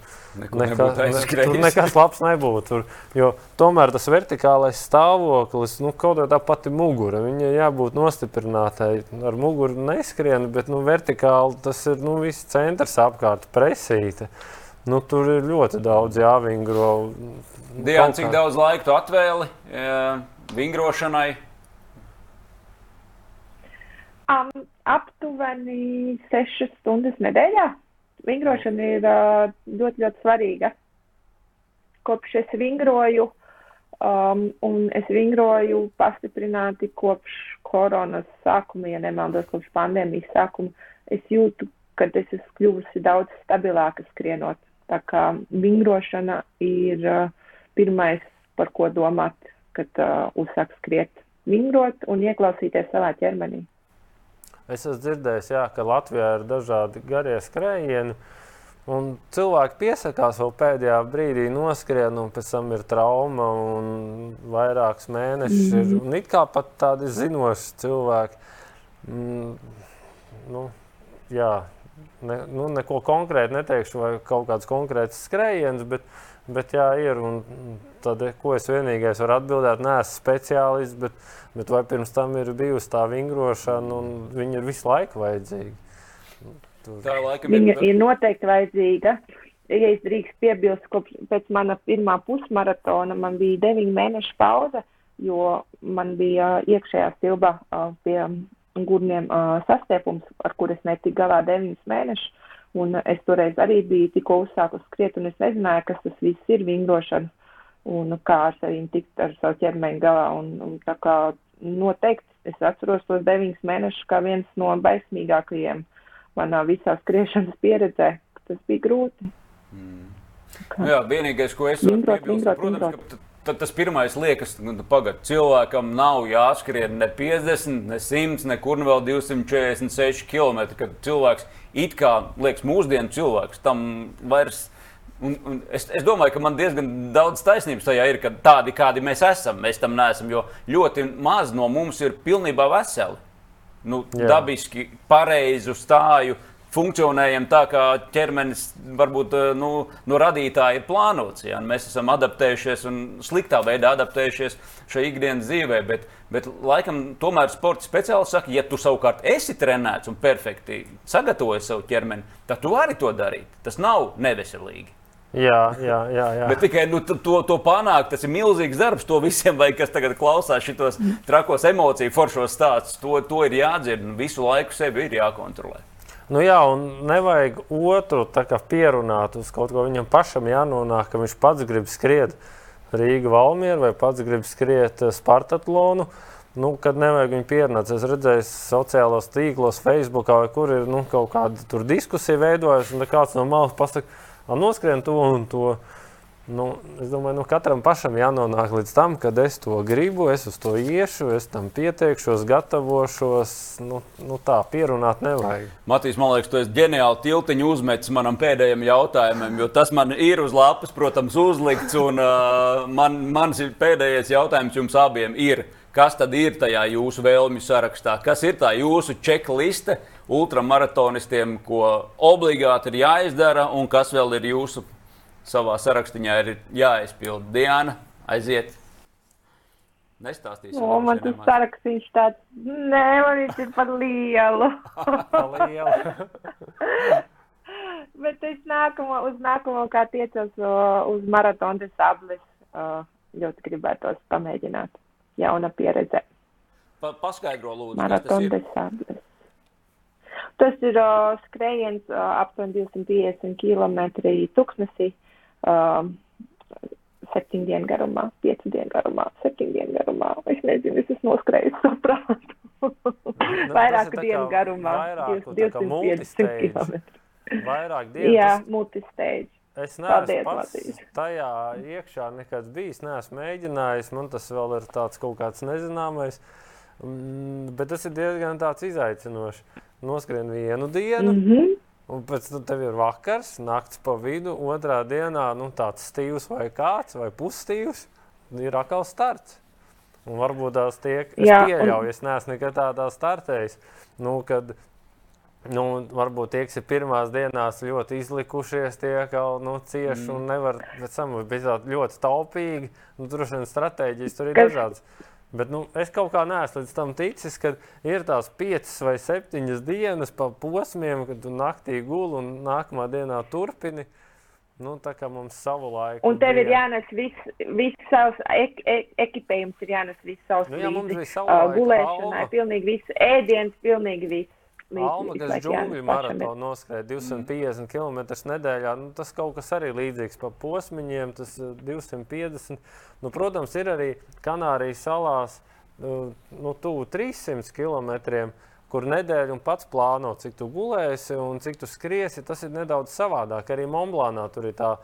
nekā, ne, tur nekas labs nebūtu. Tur, jo tomēr tas vertikālais stāvoklis, nu, kaut kā tā pati mugura, viņai jābūt nostiprinātai. Ar muguru neskrien, bet nu, vertikāli tas ir nu, viss centrs apkārt, presīte. Nu, tur ir ļoti daudz jāvingro. Diana, cik daudz laika tu atvēli jā, vingrošanai? Um, aptuveni 6 stundas nedēļā. Vingrošana ir uh, ļoti, ļoti svarīga. Kopš es vingroju, um, un es vingroju pastiprināti kopš koronas sākuma, ja nemaldos, kopš pandēmijas sākuma, es jūtu, ka es esmu kļuvusi daudz stabilāka skrienot. Tā kā vingrošana ir uh, pirmais, par ko domāt, kad uh, uzsāk skriet. Vingrot un ieklausīties savā ķermenī. Es esmu dzirdējis, jā, ka Latvijā ir dažādi garie skrējieni. Un cilvēki piesakās vēl pēdējā brīdī, noskrien, un pēc tam ir trauma un vairākus mēnešus. Mm -hmm. ir, un it kā pat tādi zinoši cilvēki. Mm, nu, jā, ne, nu, neko konkrēti neteikšu, vai kaut kāds konkrēts skrējiens, bet, bet jā, ir. Un tad, ko es vienīgais varu atbildēt, neesmu speciālists. Bet, Bet vai pirms tam ir bijusi tā vingrošana, un viņa ir visu laiku vajadzīga? Tur. Tā viņa ir, ir noteikti vajadzīga. Ja es drīkst piebilst, kopš pēc mana pirmā pusmaratona man bija deviņu mēnešu pauze, jo man bija iekšējā stilba pie gurniem sastiepums, ar kur es netiku galā deviņus mēnešus. Un es toreiz arī biju tikko uzsākus skriet, un es nezināju, kas tas viss ir vingrošana un kā ar sevi tikt ar savu ķermeni galā. Un, un tā kā noteikti es atceros tos deviņus mēnešus kā viens no baismīgākajiem manā visā skriešanas pieredzē. Tas bija grūti. Mm. Kā? Jā, vienīgais, ko es varu piebilst, protams, ka tad tas pirmais liekas, ka nu, pagad, cilvēkam nav jāskrien ne 50, ne 100, nekur vēl 246 km. Kad cilvēks it kā liekas mūsdienu cilvēks, tam vairs Un, un es, es domāju, ka man diezgan daudz taisnības tajā ir, ka tādi, kādi mēs esam, mēs tam neesam. Jo ļoti maz no mums ir pilnībā veseli. Nu, Jā. dabiski, pareizu stāju, funkcionējam tā, kā ķermenis varbūt eh, nu, no radītāja ir plānots. Ja? Mēs esam adaptējušies un sliktā veidā adaptējušies šai ikdienas dzīvē. Bet, bet laikam tomēr sporta speciālists saka, ja tu savukārt esi trenēts un perfekti sagatavojies savu ķermeni, tad tu vari to darīt. Tas nav neveselīgi. Jā, jā, jā. jā. Bet tikai nu, to, to panākt, tas ir milzīgs darbs. To visiem, vai, kas tagad klausās šos trakos emociju, foršos stāstus, to, to ir jādzird un visu laiku sevi ir jākontrolē. Nu jā, un nevajag otru pierunāt uz kaut ko. Viņam pašam jānonāk, ka viņš pats grib skriet Rīgā, Valmiera vai pats grib skriet eh, Spartatlonu. Nu, kad nevajag viņu pierunāt, es redzēju, sociālajos tīklos, Facebook, vai kur ir nu, kaut kāda diskusija veidojusies, un kāds no malas pasakā, noskrien to un to. Nu, es domāju, nu, katram pašam jānonāk līdz tam, kad es to gribu, es uz to iešu, es tam pieteikšos, gatavošos. Nu, nu tā, pierunāt nevajag. Matīs, man liekas, tu esi ģeniāli tiltiņu uzmetis manam pēdējam jautājumam, jo tas man ir uz lapas, protams, uzlikts. Un uh, man, mans pēdējais jautājums jums abiem ir, kas tad ir tajā jūsu vēlmju sarakstā? Kas ir tā jūsu čekliste? ultramaratonistiem, ko obligāti ir jāizdara, un kas vēl ir jūsu savā sarakstā, ir jāizpild. Diana, aiziet! Nestāstīsim. O, man tas saraksts tāds, nē, man viņš ir par lielu. <laughs> <laughs> Bet es nākamo, uz nākamo kā tiecos uz maratonu desablis, ļoti gribētos pamēģināt jauna pieredze. Pa, paskaidro, lūdzu, maratonu desablis. Tas ir uh, skrējiens uh, aptuveni 250 km tuksnesī, uh, septiņu dienu garumā, piecu dienu garumā, septiņu dienu garumā. Es nezinu, es esmu noskrējis savu prātu. Vairāku dienu garumā, 250 km. Vairāk dienu. Jā, multistage. Es neesmu pats tajā iekšā nekad bijis, neesmu mēģinājis. Man tas vēl ir tāds kaut kāds nezināmais. Mm, bet tas ir diezgan izaicinoši noskrien vienu dienu. Mm -hmm. Un pēc tam tev ir vakars, naktis pa vidu, otrā dienā nu, tāds stīvs vai kāds vai pusstīvs. Ir atkal starts. Un varbūt tās tiek, es Jā, pieļauju, un... es neesmu nekad tādā startējis. Nu, kad, nu, varbūt tie, kas ir pirmās dienās ļoti izlikušies, tie jau nu, cieši mm. un nevar pēc tam būt ļoti taupīgi. Nu, tur vien stratēģijas tur ir kas... dažādas. Bet nu, es kaut kā neesmu līdz tam ticis, ka ir tās piecas vai septiņas dienas pa posmiem, kad tu naktī guli un nākamā dienā turpini. Nu, tā kā mums savu laiku. Un tev bija. ir jānes viss, viss savs ek, ek, ekipējums, ir jānes viss savs nu, jā, līdzi. Uh, gulēšanai, pilnīgi viss, ēdiens, pilnīgi viss. Alma, kas džungļu maratonu noskrēja 250 km nedēļā, nu, tas kaut kas arī līdzīgs pa posmiņiem, tas 250. Eh, nu, protams, ir arī Kanārijas salās nu, nu tuvu 300 km, kur nedēļu un pats plāno, cik tu gulēsi un cik tu skriesi. Tas ir nedaudz savādāk. Arī Monblānā tur ir tā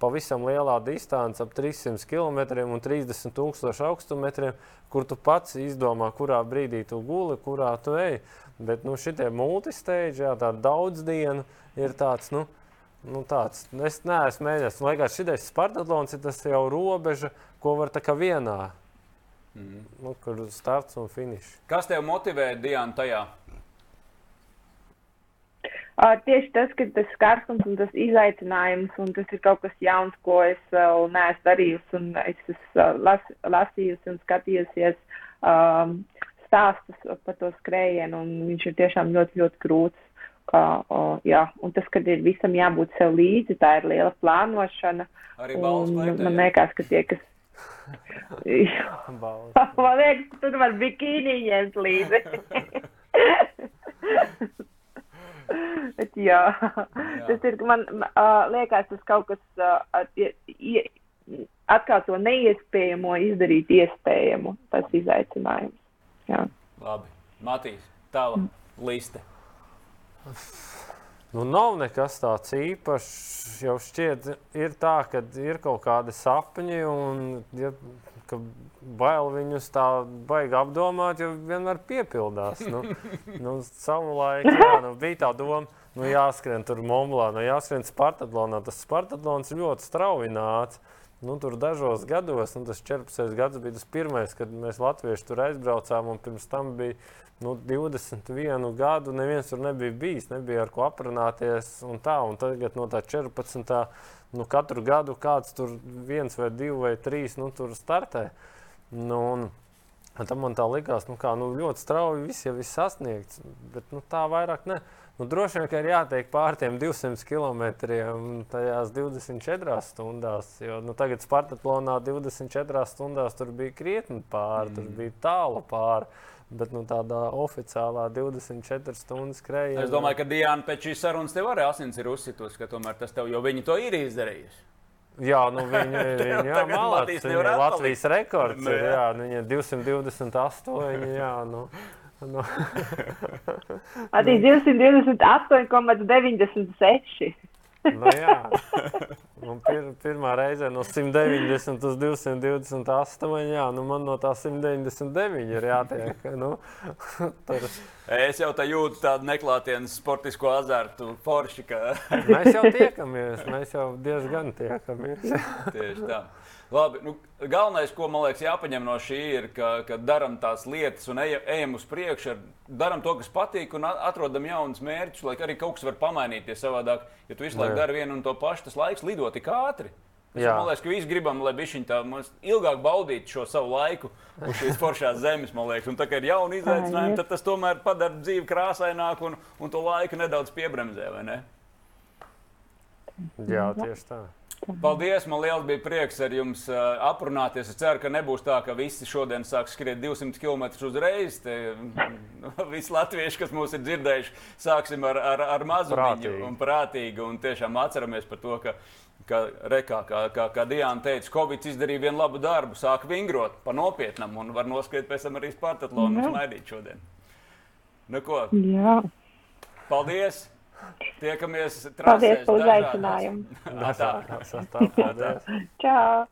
pavisam lielā distance, ap 300 km un 30 000 augstumetriem, kur tu pats izdomā, kurā brīdī tu guli, kurā tu ej. Bet nu, šitie multistage, jā, tāda daudz dienu ir tāds. Nu, Nu, tāds. Es neesmu mēģinājis. Man liekas, šis Spartatlons ir tas jau robeža, ko var tā kā vienā. Mm. Nu, kur starts un finišs. Kas tev motivē Diana tajā? Uh, tieši tas, ka tas skarstums un tas izaicinājums, un tas ir kaut kas jauns, ko es vēl neesmu darījusi, un es esmu uh, las, lasījusi un skatījusies. Um, stāstus par to skrējienu, un viņš ir tiešām ļoti, ļoti grūts. Kā, o, jā, un tas, kad ir visam jābūt sev līdzi, tā ir liela plānošana. Arī balvas plētē. Man liekas, ka tie, kas. <laughs> <laughs> man liekas, ka tur var bikīni ņemt līdzi. <laughs> <laughs> Bet, jā. jā, tas ir man uh, liekas, tas kaut kas uh, ie, atkal to neiespējamo izdarīt iespējamu, tas izaicinājums. Jā. Labi, Matīs, tālāk, liste. Nu, nav nekas tāds īpašs. Jau šķiet, ir tā, ka ir kaut kādi sapņi, un ja, bail viņus tā baigi apdomāt, jo vienmēr piepildās. Nu, <laughs> nu, savu laiku jā, nu, bija tā doma, nu, jāskrien tur Monblā, nu, jāskrien Spartatlonā. Tas Spartatlons ļoti strauji nāca. Nu, tur dažos gados, nu, tas 14. gads bija tas pirmais, kad mēs latvieši tur aizbraucām, un pirms tam bija nu, 21 gadu. Neviens tur nebija bijis, nebija ar ko aprunāties. Un tā, un tagad no tā 14. Nu, katru gadu kāds tur viens vai divi vai trīs nu, tur startē. Nu, un, Tad man tā likās, nu, kā, nu, ļoti strauji viss jau ir sasniegts, bet nu, tā vairāk ne. Nu, droši vien, ka ir jātiek pār tiem 200 km tajās 24 stundās. Jo nu, tagad Spartaklonā 24 stundās tur bija krietni pāri, mm. tur bija tālu pāri. Bet nu, tādā oficiālā 24 stundu skrejā. Es domāju, ka Diana pēc šīs sarunas tev arī asins ir uzsitusi, ka tomēr tas tev, jo viņi to ir izdarījuši. Jā, nu viņa, <laughs> viņa jā, malācis, viņa Latvijas rekords nu, ir, jā, nu, viņa 228, jā, nu. nu. Arī 228,96. Nu. Un pir, pirmā reize no 190 uz 228. Jā, nu man no tā 199 ir jātiek. Nu, <laughs> tur. es jau tā jūtu tādu neklātienes sportisko azartu, forši. Ka... mēs jau tiekamies, mēs jau diezgan tiekamies. Tieši tā. Labi, nu, galvenais, ko man liekas, jāpaņem no šī, ir, ka, ka darām tās lietas un ejam, ejam uz priekšu, darām to, kas patīk, un atrodam jaunus mērķus, lai arī kaut kas var pamainīties savādāk. Ja tu visu laiku dari vienu un to pašu, tas laiks lido tik ātri. Es, man liekas, ka visi gribam, lai viņi tā ilgāk baudītu šo savu laiku uz šīs <laughs> foršās zemes. Un tā kā ir jauni izaicinājumi, tad tas tomēr padara dzīvi krāsaināku un, un to laiku nedaudz piebremzē. Ne? Jā, tieši tā. Paldies! Man liels bija prieks ar jums uh, aprunāties. Es ceru, ka nebūs tā, ka visi šodien sāks skriet 200 km uzreiz. Te, <laughs> visi latvieši, kas mūs ir dzirdējuši, sāksim ar, ar, ar mazu un prātīgu. Un tiešām atceramies par to, ka, ka rekā, kā, kā, kā Diana teica, Covid izdarīja vienu labu darbu, sāk vingrot pa nopietnam un var noskriet pēc tam arī Spartatlonu un smaidīt šodien. Nu ko? Jā. Paldies! Tiekamies trasēs. Paldies par uzaicinājumu. Tā, tā, tā, tā, Čau!